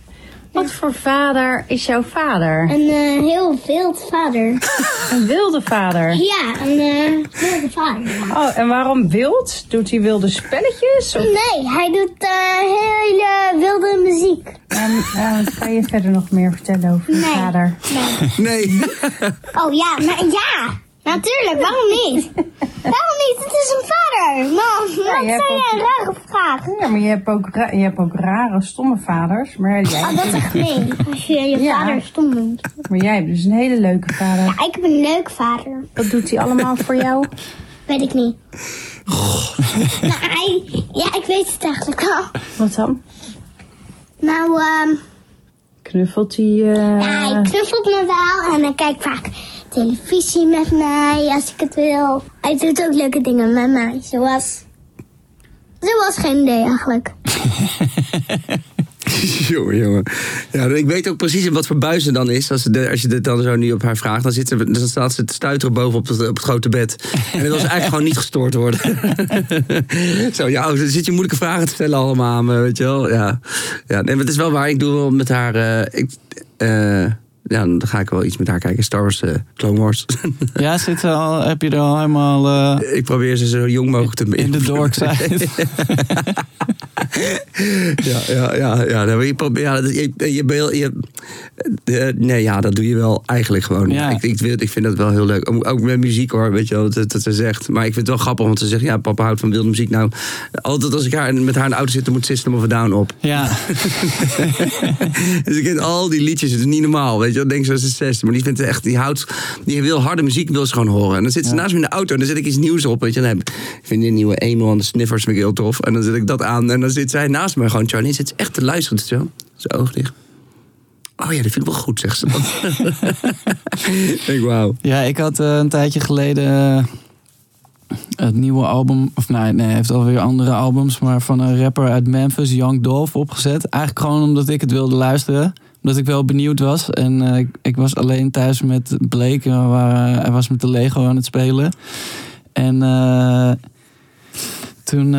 wat voor vader is jouw vader? Een eh, heel wild vader. [LAUGHS] Een wilde vader. Ja, een eh, wilde vader. ja. Oh, en waarom wild? Doet hij wilde spelletjes? Of, Nee, hij doet eh, hele wilde muziek. en, kan je verder nog meer vertellen over je Nee. vader? Nee. Nee. Oh ja, maar ja. Natuurlijk, waarom niet? [LAUGHS] Waarom niet? Het is een vader. Mam, wat zijn jij een rare vraag? Ja, maar je hebt ook, je hebt ook rare, stomme vaders. Maar jij, Oh, dat is echt nee. Als je je [LAUGHS] Ja. vader stom noemt. maar jij hebt dus een hele leuke vader. Ja, ik heb een leuk vader. Wat doet hij allemaal voor jou? [LAUGHS] Weet ik niet. Nou, ja, ik weet het eigenlijk wel. Wat dan? Nou, ehm Knuffelt hij... eh, ja, hij knuffelt me wel en hij kijkt vaak televisie met mij als ik het wil. Hij doet ook leuke dingen met mij, zoals... Zoals geen idee eigenlijk. [LAUGHS] jongen, jongen. Ja, ik weet ook precies wat voor buis er dan is. Als, ze als je dit dan zo nu op haar vraagt, dan, zit ze, dan staat ze te stuiteren boven op het, grote bed. En dat was eigenlijk gewoon niet gestoord worden. [LAUGHS] zo, ja, dan zit je moeilijke vragen te stellen allemaal weet je wel. Ja, ja nee, maar het is wel waar. Ik doe wel met haar... eh, ik, eh, ja, dan ga ik wel iets met haar kijken. Star Wars, eh, Clone Wars. [LAUGHS] Ja, zit er al, heb je er al helemaal eh, ik probeer ze zo jong mogelijk te in de dork side? [LAUGHS] Ja, ja, ja. ja, je, probeert- ja dat- je, je, je, je- nee, ja, dat doe je wel eigenlijk gewoon. Ja. Ik, ik, vind- ik vind dat wel heel leuk. Ook- met muziek hoor, weet je wel, dat, dat ze zegt. Maar ik vind het wel grappig, want ze zegt, ja, papa houdt van wilde muziek. Nou, altijd als ik haar, met haar in de auto zit, dan moet System of a Down op. Ja, [LAUGHS] dus ik kent al die liedjes, het is niet normaal, weet je wel. Denk ze is 16, maar die vindt echt, die houdt, die wil harde muziek, wil ze gewoon horen. En dan zit ze naast me in de auto en dan zet ik iets nieuws op, weet je. Dan heb, ik vind die nieuwe Emo en de Sniffers vind ik heel tof. En dan zet ik dat aan en dan zit zij naast me gewoon, Charlie, zit ze echt te luisteren, zo, zijn oog dicht. Oh ja, dat vind ik wel goed, zegt ze dan. [LAUGHS] ik wauw. ja ik had eh, een tijdje geleden eh, het nieuwe album, of nee, nee, hij heeft alweer andere albums, maar van een rapper uit Memphis, Young Dolph, opgezet. Eigenlijk gewoon omdat ik het wilde luisteren. Omdat ik wel benieuwd was. En eh, ik, was alleen thuis met Blake. en we waren- hij was met de Lego aan het spelen. En eh, toen,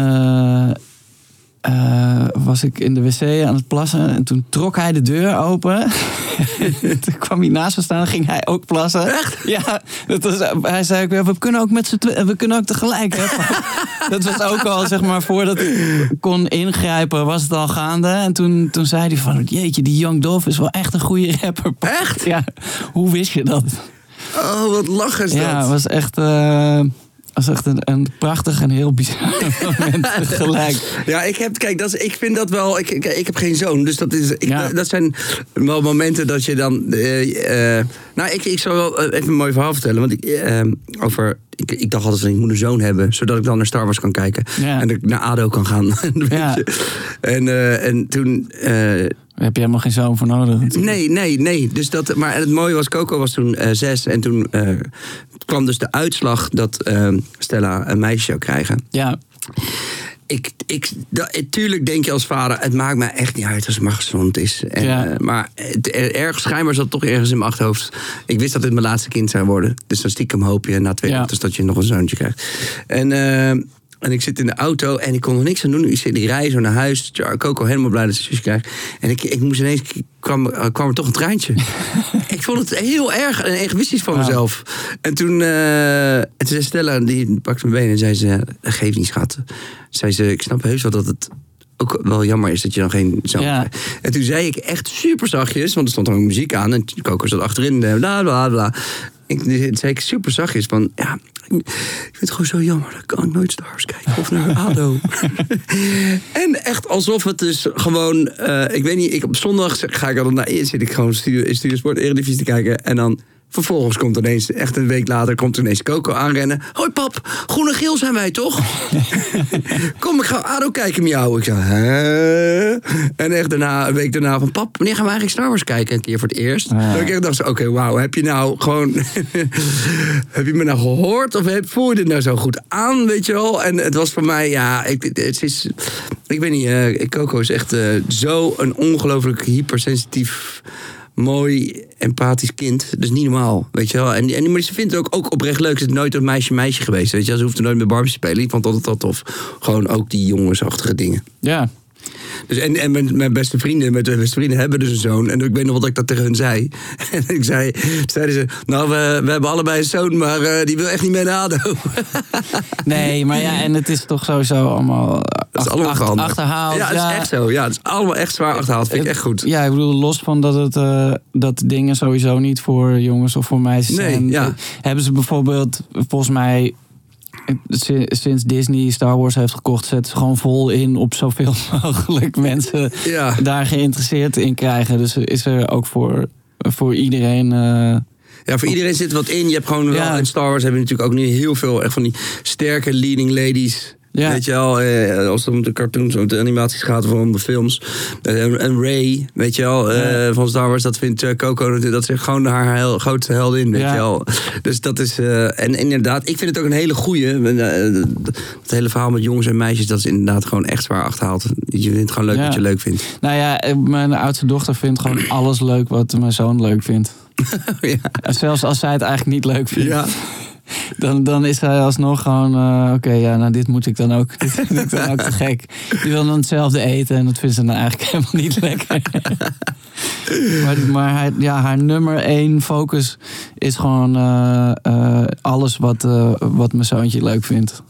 eh, eh, was ik in de wc aan het plassen. En toen trok hij de deur open. [LAUGHS] toen kwam hij naast me staan en ging hij ook plassen. Echt? Ja. Dat was, hij zei ook, we kunnen ook met z'n we kunnen ook tegelijk. Hè? [LAUGHS] dat was ook al, zeg maar, voordat ik kon ingrijpen, was het al gaande. En toen, toen zei hij van, jeetje, die Young Dolph is wel echt een goede rapper. Echt? Ja. Hoe wist je dat? Oh, wat lachen is Ja, dat. het was echt, eh, was echt een, een prachtig en heel bizar [LAUGHS] moment [LAUGHS] tegelijk. Ja, ik heb, kijk, dat is, ik vind dat wel. Ik, ik, ik heb geen zoon, dus dat, is, ik, Ja. dat zijn wel momenten dat je dan. eh, eh, nou, ik, ik zal wel even een mooi verhaal vertellen. Want ik, eh, over, ik, ik dacht altijd, ik moet een zoon hebben, zodat ik dan naar Star Wars kan kijken. Ja. En dat ik naar ADO kan gaan. [LAUGHS] Ja. En, eh, en toen. Daar heb je helemaal geen zoon voor nodig. natuurlijk. Nee, nee, nee. Dus dat, maar het mooie was, Coco was toen eh, zes. En toen eh, kwam dus de uitslag dat eh, Stella een meisje zou krijgen. Ja, Ik, ik, dat, tuurlijk denk je als vader, het maakt mij echt niet uit als het maar gezond is. En, Ja. maar het, er- ergens, schijnbaar zat toch ergens in mijn achterhoofd. Ik wist dat dit mijn laatste kind zou worden. Dus dan stiekem hoop je na twee Ja. minuten dat je nog een zoontje krijgt. En, en ik zit in de auto en ik kon er niks aan doen. Ik zit die rij zo naar huis. Coco helemaal blij dat ze zusje krijgt. En ik, ik moest ineens, kwam, eh, kwam er toch een treintje. [LAUGHS] ik vond het heel erg en egoïstisch van mezelf. En toen, eh, en toen zei Stella, die pakte mijn benen en zei ze, geef niet schat. Zei ze, ik snap heus wel dat het ook wel jammer is dat je dan geen Ja. krijgt. En toen zei ik echt super zachtjes, want er stond dan ook muziek aan en Coco zat achterin, bla bla bla. Ik zei ik super zachtjes van, ja, ik vind het gewoon zo jammer. Dan kan ik nooit Stars kijken of naar [LAUGHS] ADO. [LAUGHS] en echt alsof het dus gewoon, eh, ik weet niet, ik, op zondag ga ik dan naar zit ik gewoon studio, in Studiosport Eredivisie te kijken en dan Vervolgens komt ineens, echt een week later, komt ineens Coco aanrennen. Hoi pap, groen en geel zijn wij toch? [LAUGHS] Kom, ik ga ADO kijken met jou. Ik zei, hè? En echt daarna, een week daarna van, pap, wanneer gaan we eigenlijk Star Wars kijken? Een keer voor het eerst. Dat ik echt dacht, oké, wauw, heb je nou gewoon... [LAUGHS] heb je me nou gehoord? Of heb, voel je dit nou zo goed aan, weet je wel? En het was voor mij, ja, ik, het is... Ik weet niet, eh, Coco is echt eh, zo een ongelooflijk hypersensitief mooi, empathisch kind. Dat is niet normaal, weet je wel. En, en, maar ze vindt het ook, ook oprecht leuk. Ze is nooit een meisje-meisje geweest, weet je wel. Ze hoeft er nooit met Barbie te spelen. Ik vond dat altijd wel tof. Gewoon ook die jongensachtige dingen. ja. Dus en, en mijn, mijn beste vrienden, mijn beste vrienden hebben dus een zoon. En ik weet nog wat ik dat tegen hun zei. [LAUGHS] En ik zei, zeiden ze, nou, we, we hebben allebei een zoon, maar eh, die wil echt niet mee naar ADO. [LAUGHS] Nee, maar ja, en het is toch sowieso allemaal, Dat is allemaal achterhaald. Ja, het is echt zo. Ja, het is allemaal echt zwaar achterhaald. Vind ik echt goed. Ja, ik bedoel, los van dat, het, eh, dat dingen sowieso niet voor jongens of voor meisjes Nee, zijn. ja. eh, Hebben ze bijvoorbeeld, volgens mij, sinds Disney Star Wars heeft gekocht, zetten ze gewoon vol in op zoveel [LAUGHS] mogelijk mensen Ja. daar geïnteresseerd in krijgen. Dus is er ook voor, voor iedereen. eh, Ja, voor iedereen zit wat in. Je hebt gewoon wel, in Star Wars hebben we natuurlijk ook nu heel veel echt van die sterke leading ladies. Ja. Weet je wel, eh, als het om de cartoons, om de animaties gaat of om de films. Eh, En, en Ray, weet je wel, eh, van Star Wars, dat vindt eh, Coco, dat is gewoon haar hel- grootste heldin, weet Ja. je wel. Dus dat is, eh, en inderdaad, ik vind het ook een hele goeie. Het hele verhaal met jongens en meisjes, dat is inderdaad gewoon echt zwaar achterhaald. Je vindt het gewoon leuk wat je leuk vindt. nou ja, mijn oudste dochter vindt gewoon [CLEARS THROAT] alles leuk wat mijn zoon leuk vindt. ja. Zelfs als zij het eigenlijk niet leuk vindt. ja. Dan, dan is hij alsnog gewoon, eh, oké, ja, nou dit moet ik dan ook. [LAUGHS] Dit vind ik dan ook te gek. Die wil dan hetzelfde eten en dat vindt ze dan eigenlijk [LAUGHS] helemaal niet lekker. [LAUGHS] maar maar hij, ja, haar nummer één focus is gewoon eh, eh, alles wat, wat mijn zoontje leuk vindt.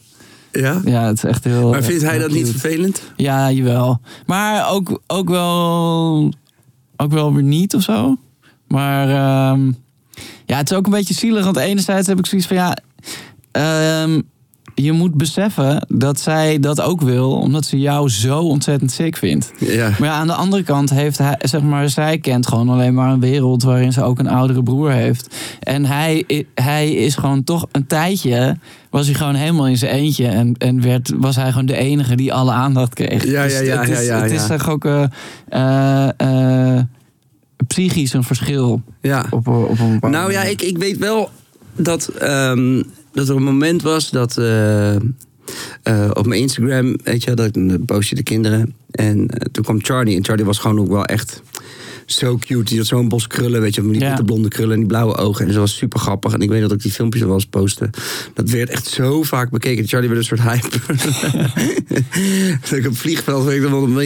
ja. Ja, het is echt heel... Maar vindt hij dat niet vervelend? Ja, jawel. Maar ook, ook, wel, ook wel weer niet of zo. Maar ehm, ja, het is ook een beetje zielig. Want enerzijds heb ik zoiets van ja. ehm, je moet beseffen dat zij dat ook wil, omdat ze jou zo ontzettend sick vindt. Ja. Maar ja, aan de andere kant heeft hij, zeg maar, zij kent gewoon alleen maar een wereld waarin ze ook een oudere broer heeft. En hij, hij is gewoon toch een tijdje, was hij gewoon helemaal in zijn eentje. En, en werd, was hij gewoon de enige die alle aandacht kreeg. Ja, ja, ja, het is, ja, ja, het is ja. toch ook eh, eh, eh, psychisch een verschil Ja. op, op een bepaalde Nou ja, ik, ik weet wel dat, ehm, dat er een moment was dat eh, eh, op mijn Instagram, weet je, dat ik post je de kinderen. En eh, toen kwam Charlie. En Charlie was gewoon ook wel echt zo cute. Die had zo'n bos krullen, weet je, met die Ja. blonde krullen en die blauwe ogen. En ze was super grappig. En ik weet dat ik die filmpjes wel eens postte. Dat werd echt zo vaak bekeken. Charlie werd een soort hype. [LAUGHS] dat ik op het vliegveld weet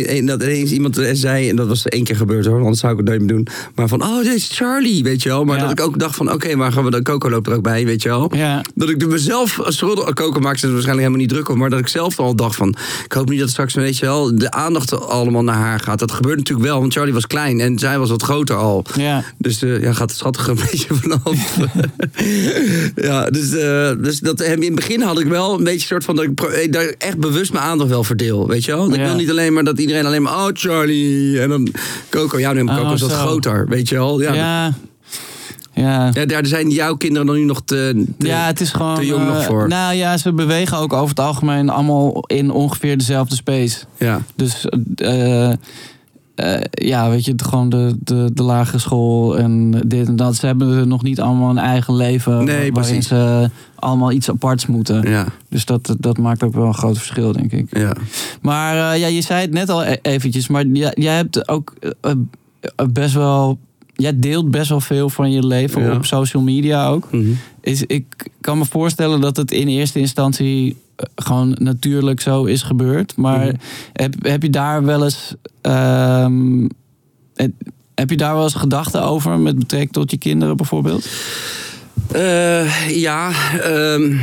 ik dat ineens iemand zei, en dat was één keer gebeurd hoor, anders zou ik het nooit meer doen. Maar van, oh, dit is Charlie, weet je wel. Maar Ja. dat ik ook dacht van, oké, maar gaan we dan Coco loopt er ook bij, weet je wel. Ja. Dat ik mezelf als schuldig... Coco maakt ze er waarschijnlijk helemaal niet druk om. Maar dat ik zelf al dacht van... Ik hoop niet dat straks, weet je wel... De aandacht allemaal naar haar gaat. Dat gebeurt natuurlijk wel. Want Charlie was klein en zij was wat groter al. Ja. Dus eh, ja, gaat schattig een [LAUGHS] beetje vanaf. [LAUGHS] ja, dus, eh, dus dat, in het begin had ik wel een beetje soort van... Dat ik eh, daar echt bewust mijn aandacht wel verdeel. Weet je wel? Ik Ja. wil niet alleen maar dat iedereen alleen maar... Oh, Charlie. En dan Coco. Ja, nee, maar Coco Oh, is wat groter. Weet je wel? Ja, Ja. Ja. ja. daar zijn jouw kinderen dan nu nog te... te- Ja, het is gewoon. te jong nog eh, voor. Nou ja, ze bewegen ook over het algemeen allemaal in ongeveer dezelfde space. ja. Dus eh, eh, ja, weet je, gewoon de, de, de lagere school en dit en dat. Ze hebben nog niet allemaal een eigen leven Nee, waarin ze allemaal iets aparts moeten. Ja, Dus dat, dat maakt ook wel een groot verschil, denk ik. ja. Maar eh, ja, je zei het net al e- eventjes, maar jij, jij hebt ook eh, best wel. Jij deelt best wel veel van je leven Ja. op social media ook. Mhm. Is, ik kan me voorstellen dat het in eerste instantie eh, gewoon natuurlijk zo is gebeurd. Maar Mhm. heb, heb je daar wel eens. ehm, het- heb je daar wel eens gedachten over met betrekking tot je kinderen bijvoorbeeld? Eh, ja, ehm,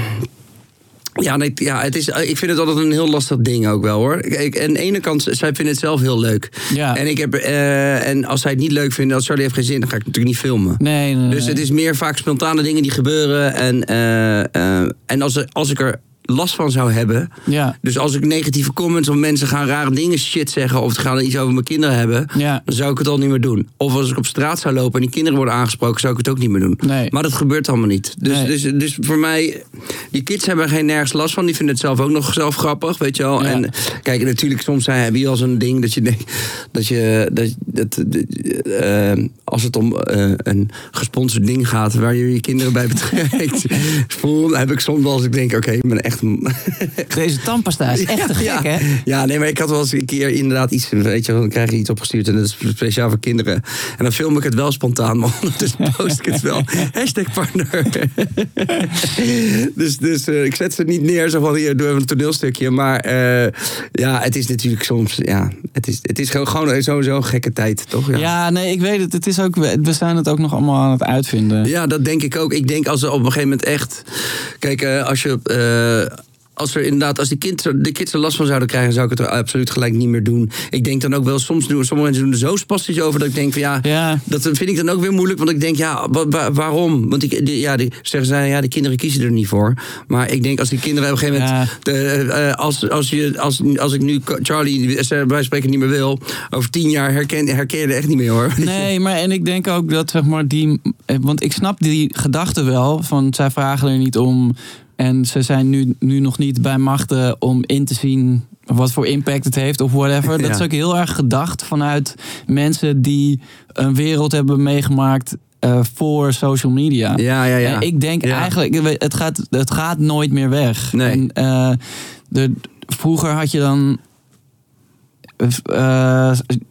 ja, nee, ja het is, ik vind het altijd een heel lastig ding ook wel hoor. Ik, aan de ene kant, zij vinden het zelf heel leuk. Ja. En, ik heb, eh, en als zij het niet leuk vinden, als Charlie heeft geen zin, dan ga ik het natuurlijk niet filmen. Nee, nee, Dus nee. het is meer vaak spontane dingen die gebeuren. En, eh, eh, en als, als ik er last van zou hebben. Ja, Dus als ik negatieve comments of mensen gaan rare dingen shit zeggen. of ze gaan iets over mijn kinderen hebben. ja. dan zou ik het al niet meer doen. Of als ik op straat zou lopen en die kinderen worden aangesproken. zou ik het ook niet meer doen. Nee. Maar dat gebeurt allemaal niet. Dus, Nee. dus, dus voor mij, die kids hebben er geen nergens last van. Die vinden het zelf ook nog zelf grappig, weet je wel. Ja. En kijk, natuurlijk, soms zijn, heb je al zo'n ding dat je denkt dat je. Dat, dat, eh, als het om eh, een gesponsord ding gaat waar je je kinderen bij betrekt. [LAUGHS] voel, heb ik soms wel als ik denk, oké, ik ben echt. [LAUGHS] Deze tandpasta is echt te gek, ja, hè? Ja, nee, maar ik had wel eens een keer inderdaad iets, weet je, dan krijg je iets opgestuurd en dat is speciaal voor kinderen. En dan film ik het wel spontaan, maar [LAUGHS] ondertussen post ik het wel. [LAUGHS] Hashtag partner. dus dus eh, ik zet ze niet neer zo van hier, doe even een toneelstukje. Maar eh, ja, het is natuurlijk soms, ja, het is, het is gewoon, gewoon sowieso een gekke tijd, toch? Ja. Ja, nee, ik weet het. Het is ook, we zijn het ook nog allemaal aan het uitvinden. Ja, dat denk ik ook. Ik denk als er op een gegeven moment echt. Kijk, eh, als je. Eh, als er inderdaad, als die kind, de kids er last van zouden krijgen, zou ik het er absoluut gelijk niet meer doen. Ik denk dan ook wel, soms doen sommige mensen doen er zo spastisch over dat ik denk van ja, Ja. dat vind ik dan ook weer moeilijk. Want ik denk, ja, wa- wa- waarom? Want die- ja, die zeggen zij, ja, de kinderen kiezen er niet voor. Maar ik denk als die kinderen op een gegeven moment, de, eh, als, als, je, als, als ik nu Charlie eh, bij spreken niet meer wil, over tien jaar herken, herken je er echt niet meer hoor. [LAUGHS] Nee, maar en ik denk ook dat zeg maar die. eh, Want ik snap die gedachte wel. Van zij vragen er niet om. En ze zijn nu, nu nog niet bij machten om in te zien wat voor impact het heeft of whatever. Dat Ja. is ook heel erg gedacht vanuit mensen die een wereld hebben meegemaakt eh, voor social media. Ja, ja, ja. En ik denk Ja. eigenlijk, het gaat, het gaat nooit meer weg. Nee. En, eh, de, vroeger had je dan.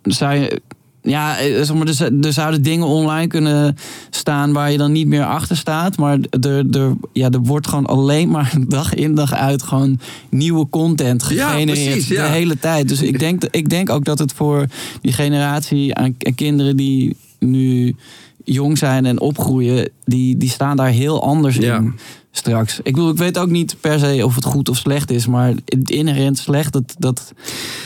zou je, ja, eh, zeg maar, er, er zouden dingen online kunnen staan waar je dan niet meer achter staat. Maar er, er, ja, er wordt gewoon alleen maar [LAUGHS] dag in dag uit gewoon nieuwe content Ja, gegenereerd. precies, ja. De hele tijd. Dus ik denk, ik denk ook dat het voor die generatie aan aan kinderen die nu jong zijn en opgroeien, die, die staan daar heel anders Ja. Straks. Ik bedoel, ik weet ook niet per se of het goed of slecht is, maar het inherent slecht, dat, dat,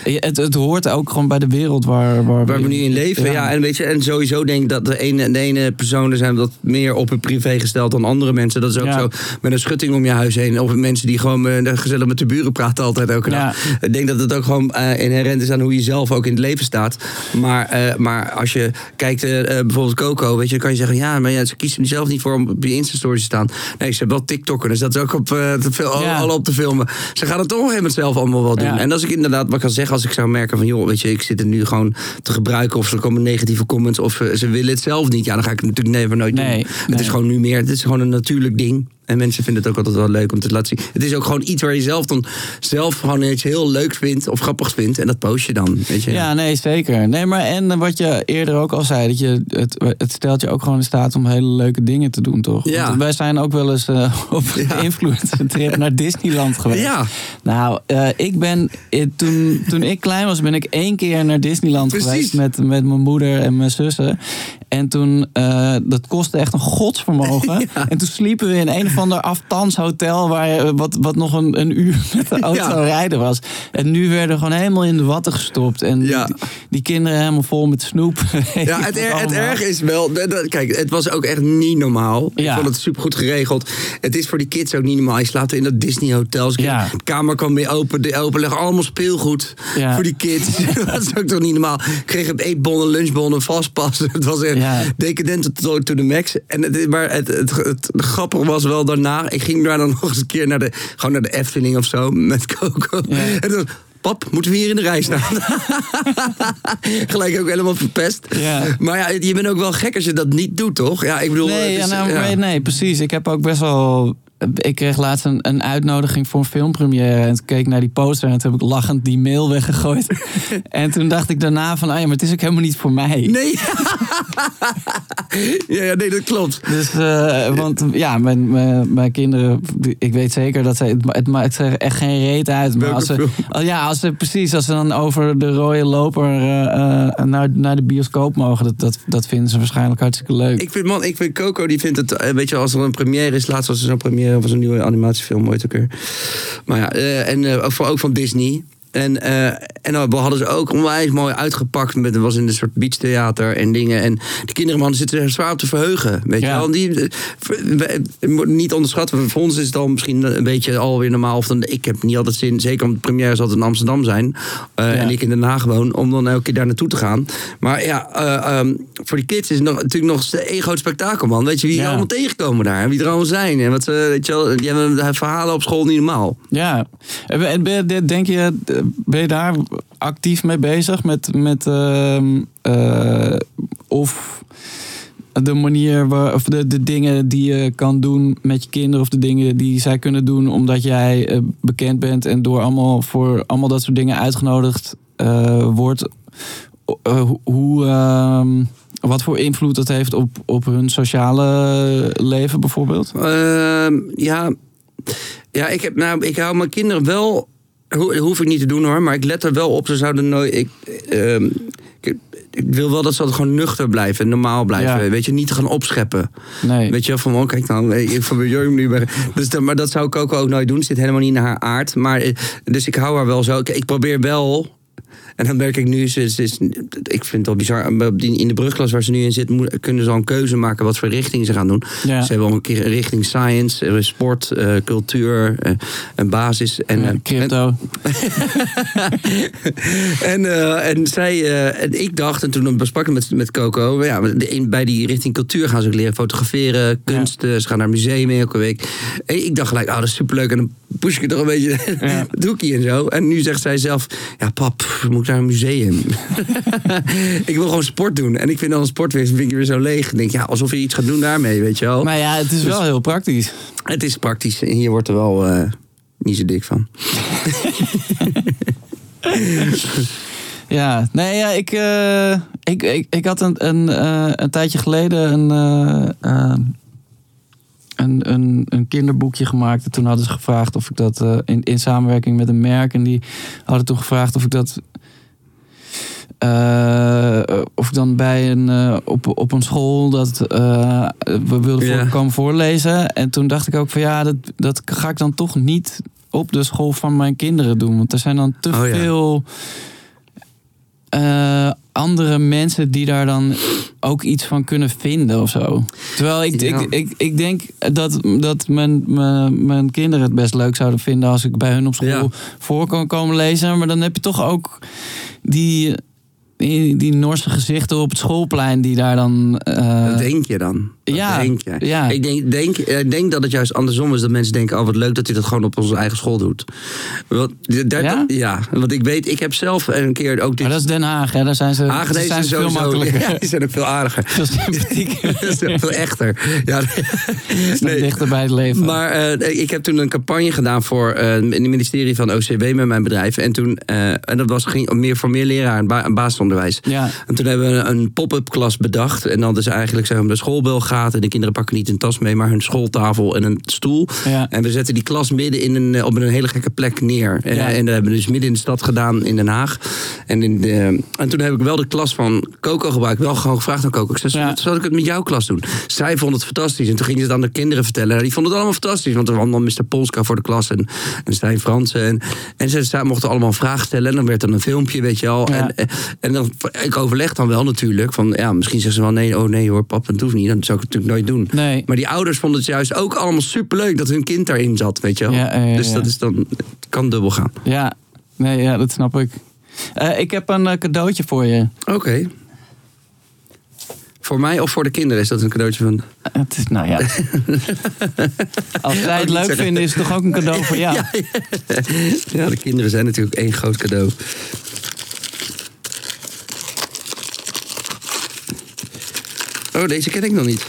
het, het hoort ook gewoon bij de wereld waar, waar, Waar we nu in leven, ja. En, weet je, en sowieso denk ik dat de ene, de ene personen zijn dat meer op hun privé gesteld dan andere mensen. Dat is ook Ja. zo met een schutting om je huis heen. Of mensen die gewoon eh, gezellig met de buren praten altijd elke Ja. dag. Ik denk dat het ook gewoon eh, inherent is aan hoe je zelf ook in het leven staat. Maar, eh, maar als je kijkt, bijvoorbeeld Coco, weet je, dan kan je zeggen, ja, maar ja, ze kiezen zelf niet voor om op je Insta-stories te staan. Nee, ze hebben wel TikTokken, dus dat is ook op, eh, te veel, Ja. alle op te filmen. Ze gaan het toch moment zelf allemaal wel doen. Ja. En als ik inderdaad wat kan zeggen, als ik zou merken van, joh, weet je, ik zit er nu gewoon te gebruiken of er komen negatieve comments of eh, ze willen het zelf niet. Ja, dan ga ik het natuurlijk never nooit Nee, doen. nee. Het is gewoon nu meer, het is gewoon een natuurlijk ding. En mensen vinden het ook altijd wel leuk om te laten zien. Het is ook gewoon iets waar je zelf dan zelf gewoon iets heel leuks vindt of grappigs vindt. En dat post je dan. Weet je? Ja, nee, zeker. Nee, maar en wat je eerder ook al zei, dat je, het, het stelt je ook gewoon in staat om hele leuke dingen te doen, toch? Ja. Want wij zijn ook wel eens eh, [LAUGHS] op Ja. influencer trip [LAUGHS] naar Disneyland geweest. Ja. Nou, eh, ik ben, eh, toen, toen ik klein was, ben ik één keer naar Disneyland Precies. geweest met, met mijn moeder en mijn zussen. En toen, dat kostte echt een godsvermogen. [LAUGHS] En toen sliepen we in een of ander afstandshotel, waar, je- wat, wat nog een, een uur [LAUGHS] met de auto Ja. rijden was. En nu werden we gewoon helemaal in de watten gestopt. En Ja. die, die kinderen helemaal vol met snoep. [LAUGHS] Ja, het, er, het erg is wel. dat- Kijk, het was ook echt niet normaal. Ja. Ik vond het supergoed geregeld. Het is voor die kids ook niet normaal. Je slaapt in dat Disney hotel. Dus Ja. De kamer kwam weer open. De open leggen allemaal speelgoed Ja. voor die kids. [LAUGHS] dat is ook toch niet normaal. Ik kreeg een eetbonnen, lunchbonnen, vastpas. Het was echt decadent tot to the max. En het, maar het, het, het, grappige was wel daarna. Ik ging daar dan [LAUGHS] nog eens een keer naar de, gewoon naar de Efteling of zo. Met Coco. Ja. [LAUGHS] En toen, Pap, moeten we hier in de rij staan? [LAUGHS] Gelijk ook helemaal verpest. Ja. Maar ja, je bent ook wel gek als je dat niet doet, toch? Ja, ik bedoel... Nee, is, nou, ja. nee, precies. Ik heb ook best wel. Ik kreeg laatst een, een uitnodiging voor een filmpremière. En toen keek ik naar die poster en toen heb ik lachend die mail weggegooid. [LAUGHS] en toen dacht ik daarna van, ah ja, maar het is ook helemaal niet voor mij. Nee. [LAUGHS] ja, ja, nee, dat klopt. Dus, eh, want ja, mijn, mijn, mijn kinderen, ik weet zeker dat zij, het, ma- het maakt er echt geen reet uit. Maar als ze, ja, als ze precies, als ze dan over de rode loper eh, eh, naar, naar de bioscoop mogen, dat, dat, dat vinden ze waarschijnlijk hartstikke leuk. Ik vind, man, ik vind Coco, die vindt het... Weet je, als er een première is... Laatst was er zo'n première van zo'n nieuwe animatiefilm, ooit ook weer. Maar ja, eh, en eh, ook van Disney. En, eh, en dan hadden ze ook onwijs mooi uitgepakt. Met, het was in een soort beachtheater en dingen. En de kinderen man, zitten er zwaar op te verheugen. Weet je wel? Die, eh, we- we niet onderschatten. Voor ons is het dan misschien een beetje alweer normaal. Of dan, ik heb niet altijd zin, zeker omdat de premières altijd in Amsterdam zijn. eh, Ja. En ik in Den Haag woon. Om dan elke keer daar naartoe te gaan. Maar ja, eh, ehm, voor die kids is het nog, natuurlijk nog een groot spektakel, man. Weet je wie er Ja. allemaal tegenkomen daar? En wie er allemaal zijn. En wat ze, weet je wel, die hebben verhalen op school niet normaal. Ja, en denk je, ben je daar actief mee bezig met, met ehm, eh, of de manier waar, of de, de dingen die je kan doen met je kinderen of de dingen die zij kunnen doen omdat jij eh, bekend bent en door allemaal voor allemaal dat soort dingen uitgenodigd eh, wordt. Hoe- hoe, ehm, wat voor invloed dat heeft op, op hun sociale leven bijvoorbeeld? Ehm, ja, ja ik, heb, nou, ik hou mijn kinderen wel. Ho, hoef ik niet te doen hoor, maar ik let er wel op. Ze zouden nooit. Ik, ehm, ik, ik wil wel dat ze gewoon nuchter blijven en normaal blijven. Ja. Weet je, niet te gaan opscheppen. Nee. Weet je wel, van oh, kijk dan, ik van jongen nu. Dus dat, maar dat zou ik ook, ook nooit doen. Zit helemaal niet in haar aard. Maar, eh, dus ik hou haar wel zo. Ik, ik probeer wel. En dan merk ik nu, ze, ze is, ik vind het wel bizar. die- In de brugklas waar ze nu in zit, kunnen ze al een keuze maken wat voor richting ze gaan doen. Ja. Ze hebben al een keer richting science, eh, sport, eh, cultuur, eh, een basis. En, Ja, eh, crypto. [LAUGHS] en, eh, en zij, eh, en ik dacht, en toen besprak ik met, met Coco, ja, in- bij die richting cultuur gaan ze ook leren fotograferen, kunst, eh, ze gaan naar museum mee elke week. En ik dacht gelijk, oh, dat is superleuk. En dan push ik het toch een beetje [LAUGHS] het hoekje en zo. En nu zegt zij zelf, ja pap, moet ik naar een museum? [LAUGHS] ik wil gewoon sport doen. En ik vind dan een sportweer, vind ik weer zo leeg. Ik denk, ja, alsof je iets gaat doen daarmee, weet je wel. Maar ja, het is wel heel praktisch. Het is praktisch. En hier wordt er wel eh, niet zo dik van. [LAUGHS] Ja, nee, ja, ik, eh, ik, ik, ik had een, een, eh, een tijdje geleden een, een, een, een kinderboekje gemaakt. En toen hadden ze gevraagd of ik dat in, in samenwerking met een merk. En die hadden toen gevraagd of ik dat. Eh, of dan bij een, eh, op, op een school dat eh, we wilden voor, komen voorlezen. En toen dacht ik ook van ja, dat, dat ga ik dan toch niet op de school van mijn kinderen doen. Want er zijn dan te Oh veel andere mensen die daar dan ook iets van kunnen vinden of zo. Terwijl ik, Ja. ik, ik, ik denk dat, dat mijn, mijn, mijn kinderen het best leuk zouden vinden als ik bij hun op school Ja. voor kan komen lezen. Maar dan heb je toch ook die, die, die Norse gezichten op het schoolplein die daar dan. eh, Wat denk je dan? Dat Ja, denk je. ja. Ik denk, denk, ik denk dat het juist andersom is. Dat mensen denken, oh wat leuk dat hij dat gewoon op onze eigen school doet. Want, daar, Ja? ja? want ik weet, ik heb zelf een keer ook dit... Maar dat is Den Haag, hè? Daar zijn ze, Hagen, daar deze zijn ze veel makkelijker. [LAUGHS] Ja, die zijn ook veel aardiger. [LAUGHS] [LAUGHS] Dat is veel echter. Ja, Nee. dichter bij het leven. Maar eh, ik heb toen een campagne gedaan voor eh, in het ministerie van OCW met mijn bedrijf. En toen, eh, en dat was, ging meer voor meer leraren, ba basisonderwijs. ja. En toen hebben we een pop-up klas bedacht. En dan is eigenlijk zeg maar, de schoolbel gaat. En de kinderen pakken niet een tas mee, maar hun schooltafel en een stoel. Ja. En we zetten die klas midden in een, eh, op een hele gekke plek neer. En, Ja. en dat hebben we dus midden in de stad gedaan in Den Haag. En, in de, en toen heb ik wel de klas van Coco gebruikt. Wel gewoon gevraagd aan Coco. Ik zei, Ja. zal ik het met jouw klas doen? Zij vond het fantastisch. En toen gingen ze het aan de kinderen vertellen. Nou, die vonden het allemaal fantastisch. Want er was allemaal Mr. Polska voor de klas. En, en Stijn Fransen. En, en ze, ze mochten allemaal vragen stellen. En dan werd er een filmpje, weet je al. En, en dan, ik overleg dan wel natuurlijk. Van, ja, misschien zeggen ze wel nee, oh nee hoor, pap, dat hoeft niet. Dat zou ik natuurlijk nooit doen. Nee. Maar die ouders vonden het juist ook allemaal superleuk dat hun kind daarin zat, weet je wel. Ja, ja, ja, dus ja. dat is dan, het kan dubbel gaan. Ja, nee, ja, dat snap ik. Eh, ik heb een eh, cadeautje voor je. Oké. Voor mij of voor de kinderen is dat een cadeautje van... Het is, nou ja. [LAUGHS] Als zij het leuk vinden, is het toch ook een cadeau voor [LAUGHS] jou? Ja, Ja, de kinderen zijn natuurlijk één groot cadeau. Oh, deze ken ik nog niet.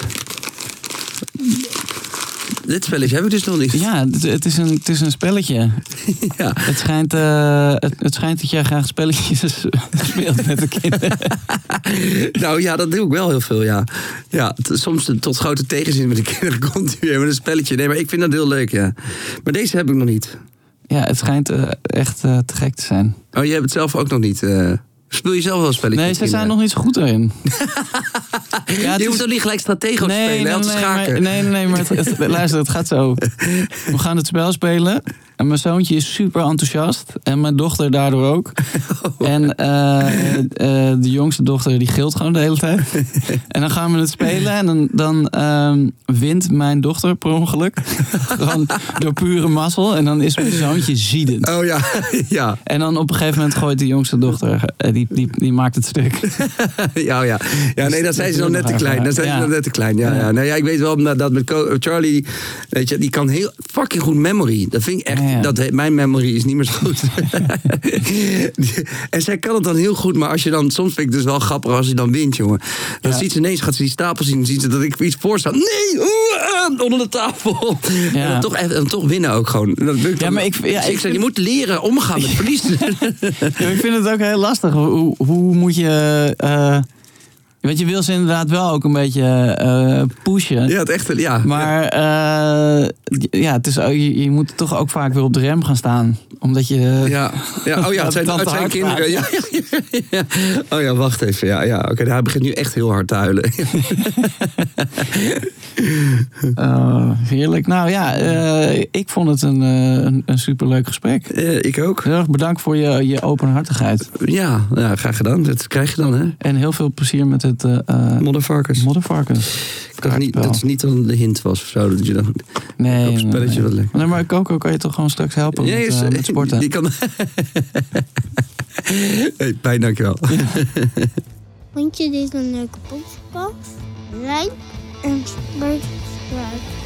Dit spelletje heb ik dus nog niet. Ja, het, het is een, het is een spelletje. [LAUGHS] Ja. Het schijnt, eh, het, het schijnt dat jij graag spelletjes [LAUGHS] speelt met de kinderen. [LAUGHS] Nou ja, dat doe ik wel heel veel, ja. Ja, soms tot grote tegenzin met de kinderen komt u weer met een spelletje. Nee, maar ik vind dat heel leuk, ja. Maar deze heb ik nog niet. Ja, het schijnt eh, echt eh, te gek te zijn. Oh, je hebt het zelf ook nog niet. Speel je zelf wel een spelletje? Nee, ze zijn nog niet zo goed erin. [LAUGHS] ja, je is- hoeft ook niet gelijk stratego te spelen, nee, nee, schaken. maar, nee, nee, nee, maar het, het- [LAUGHS] luister, het gaat zo. We gaan het spel spelen. En mijn zoontje is super enthousiast. En mijn dochter daardoor ook. [LAUGHS] En eh, eh, de jongste dochter die gilt gewoon de hele tijd. [LAUGHS] En dan gaan we het spelen. En dan, dan ehm, wint mijn dochter per ongeluk. [LAUGHS] Gewoon door pure mazzel. En dan is mijn zoontje ziedend. Oh ja, ja. En dan op een gegeven moment gooit de jongste dochter, eh, die, die, die maakt het stuk. Ja, ja. ja, nee, dat zijn ze nog net te klein. Dat zijn ze nog net te klein. Ja, ja. Nou ja, ik weet wel dat met Charlie, weet je, die kan heel fucking goed memory. Dat vind ik echt. Ja. Dat, mijn memory is niet meer zo goed. [LAUGHS] en zij kan het dan heel goed, maar als je dan soms vind ik het dus wel grappig als je dan wint, jongen. Dan Ja. ziet ze ineens, gaat ze die stapel zien, dan ziet ze dat ik iets voor sta. Nee, oeh, ah, onder de tafel. Ja. En dan toch, echt- en toch winnen ook gewoon. Dat lukt Ja, dan. maar ik- ja, Dus ik ik zeg, je moet leren omgaan met [LAUGHS] verliezen. Ja, ik vind het ook heel lastig. Hoe, hoe moet je. eh want je wil ze inderdaad wel ook een beetje eh, pushen. ja, het echt, ja. Maar eh, ja, het is, je, je moet toch ook vaak weer op de rem gaan staan. Omdat je. Ja, ja. oh ja, [LAUGHS] het zijn, het zijn kinderen. Ja. Oh ja, wacht even. Ja, ja. Oké, hij begint nu echt heel hard te huilen. eh, [LAUGHS] heerlijk. Nou ja, eh, ik vond het een, eh, een, een superleuk gesprek. Eh, ik ook. Heel erg bedankt voor je, je openhartigheid. Ja, ja, graag gedaan. Dat krijg je dan, hè? En heel veel plezier met het eh eh, Moddervarkens. moddervarkens. Dat, niet, dat is niet dan de hint was of zo. Dat je dan, Nee, nee, spelletje nee. wat lekker. Nee, maar Coco kan je toch gewoon straks helpen Ja, met, is- eh, met sporten. Die kan... [LAUGHS] hey, Pijn, dankjewel. Vond je dit een leuke podcast? Like en subscribe.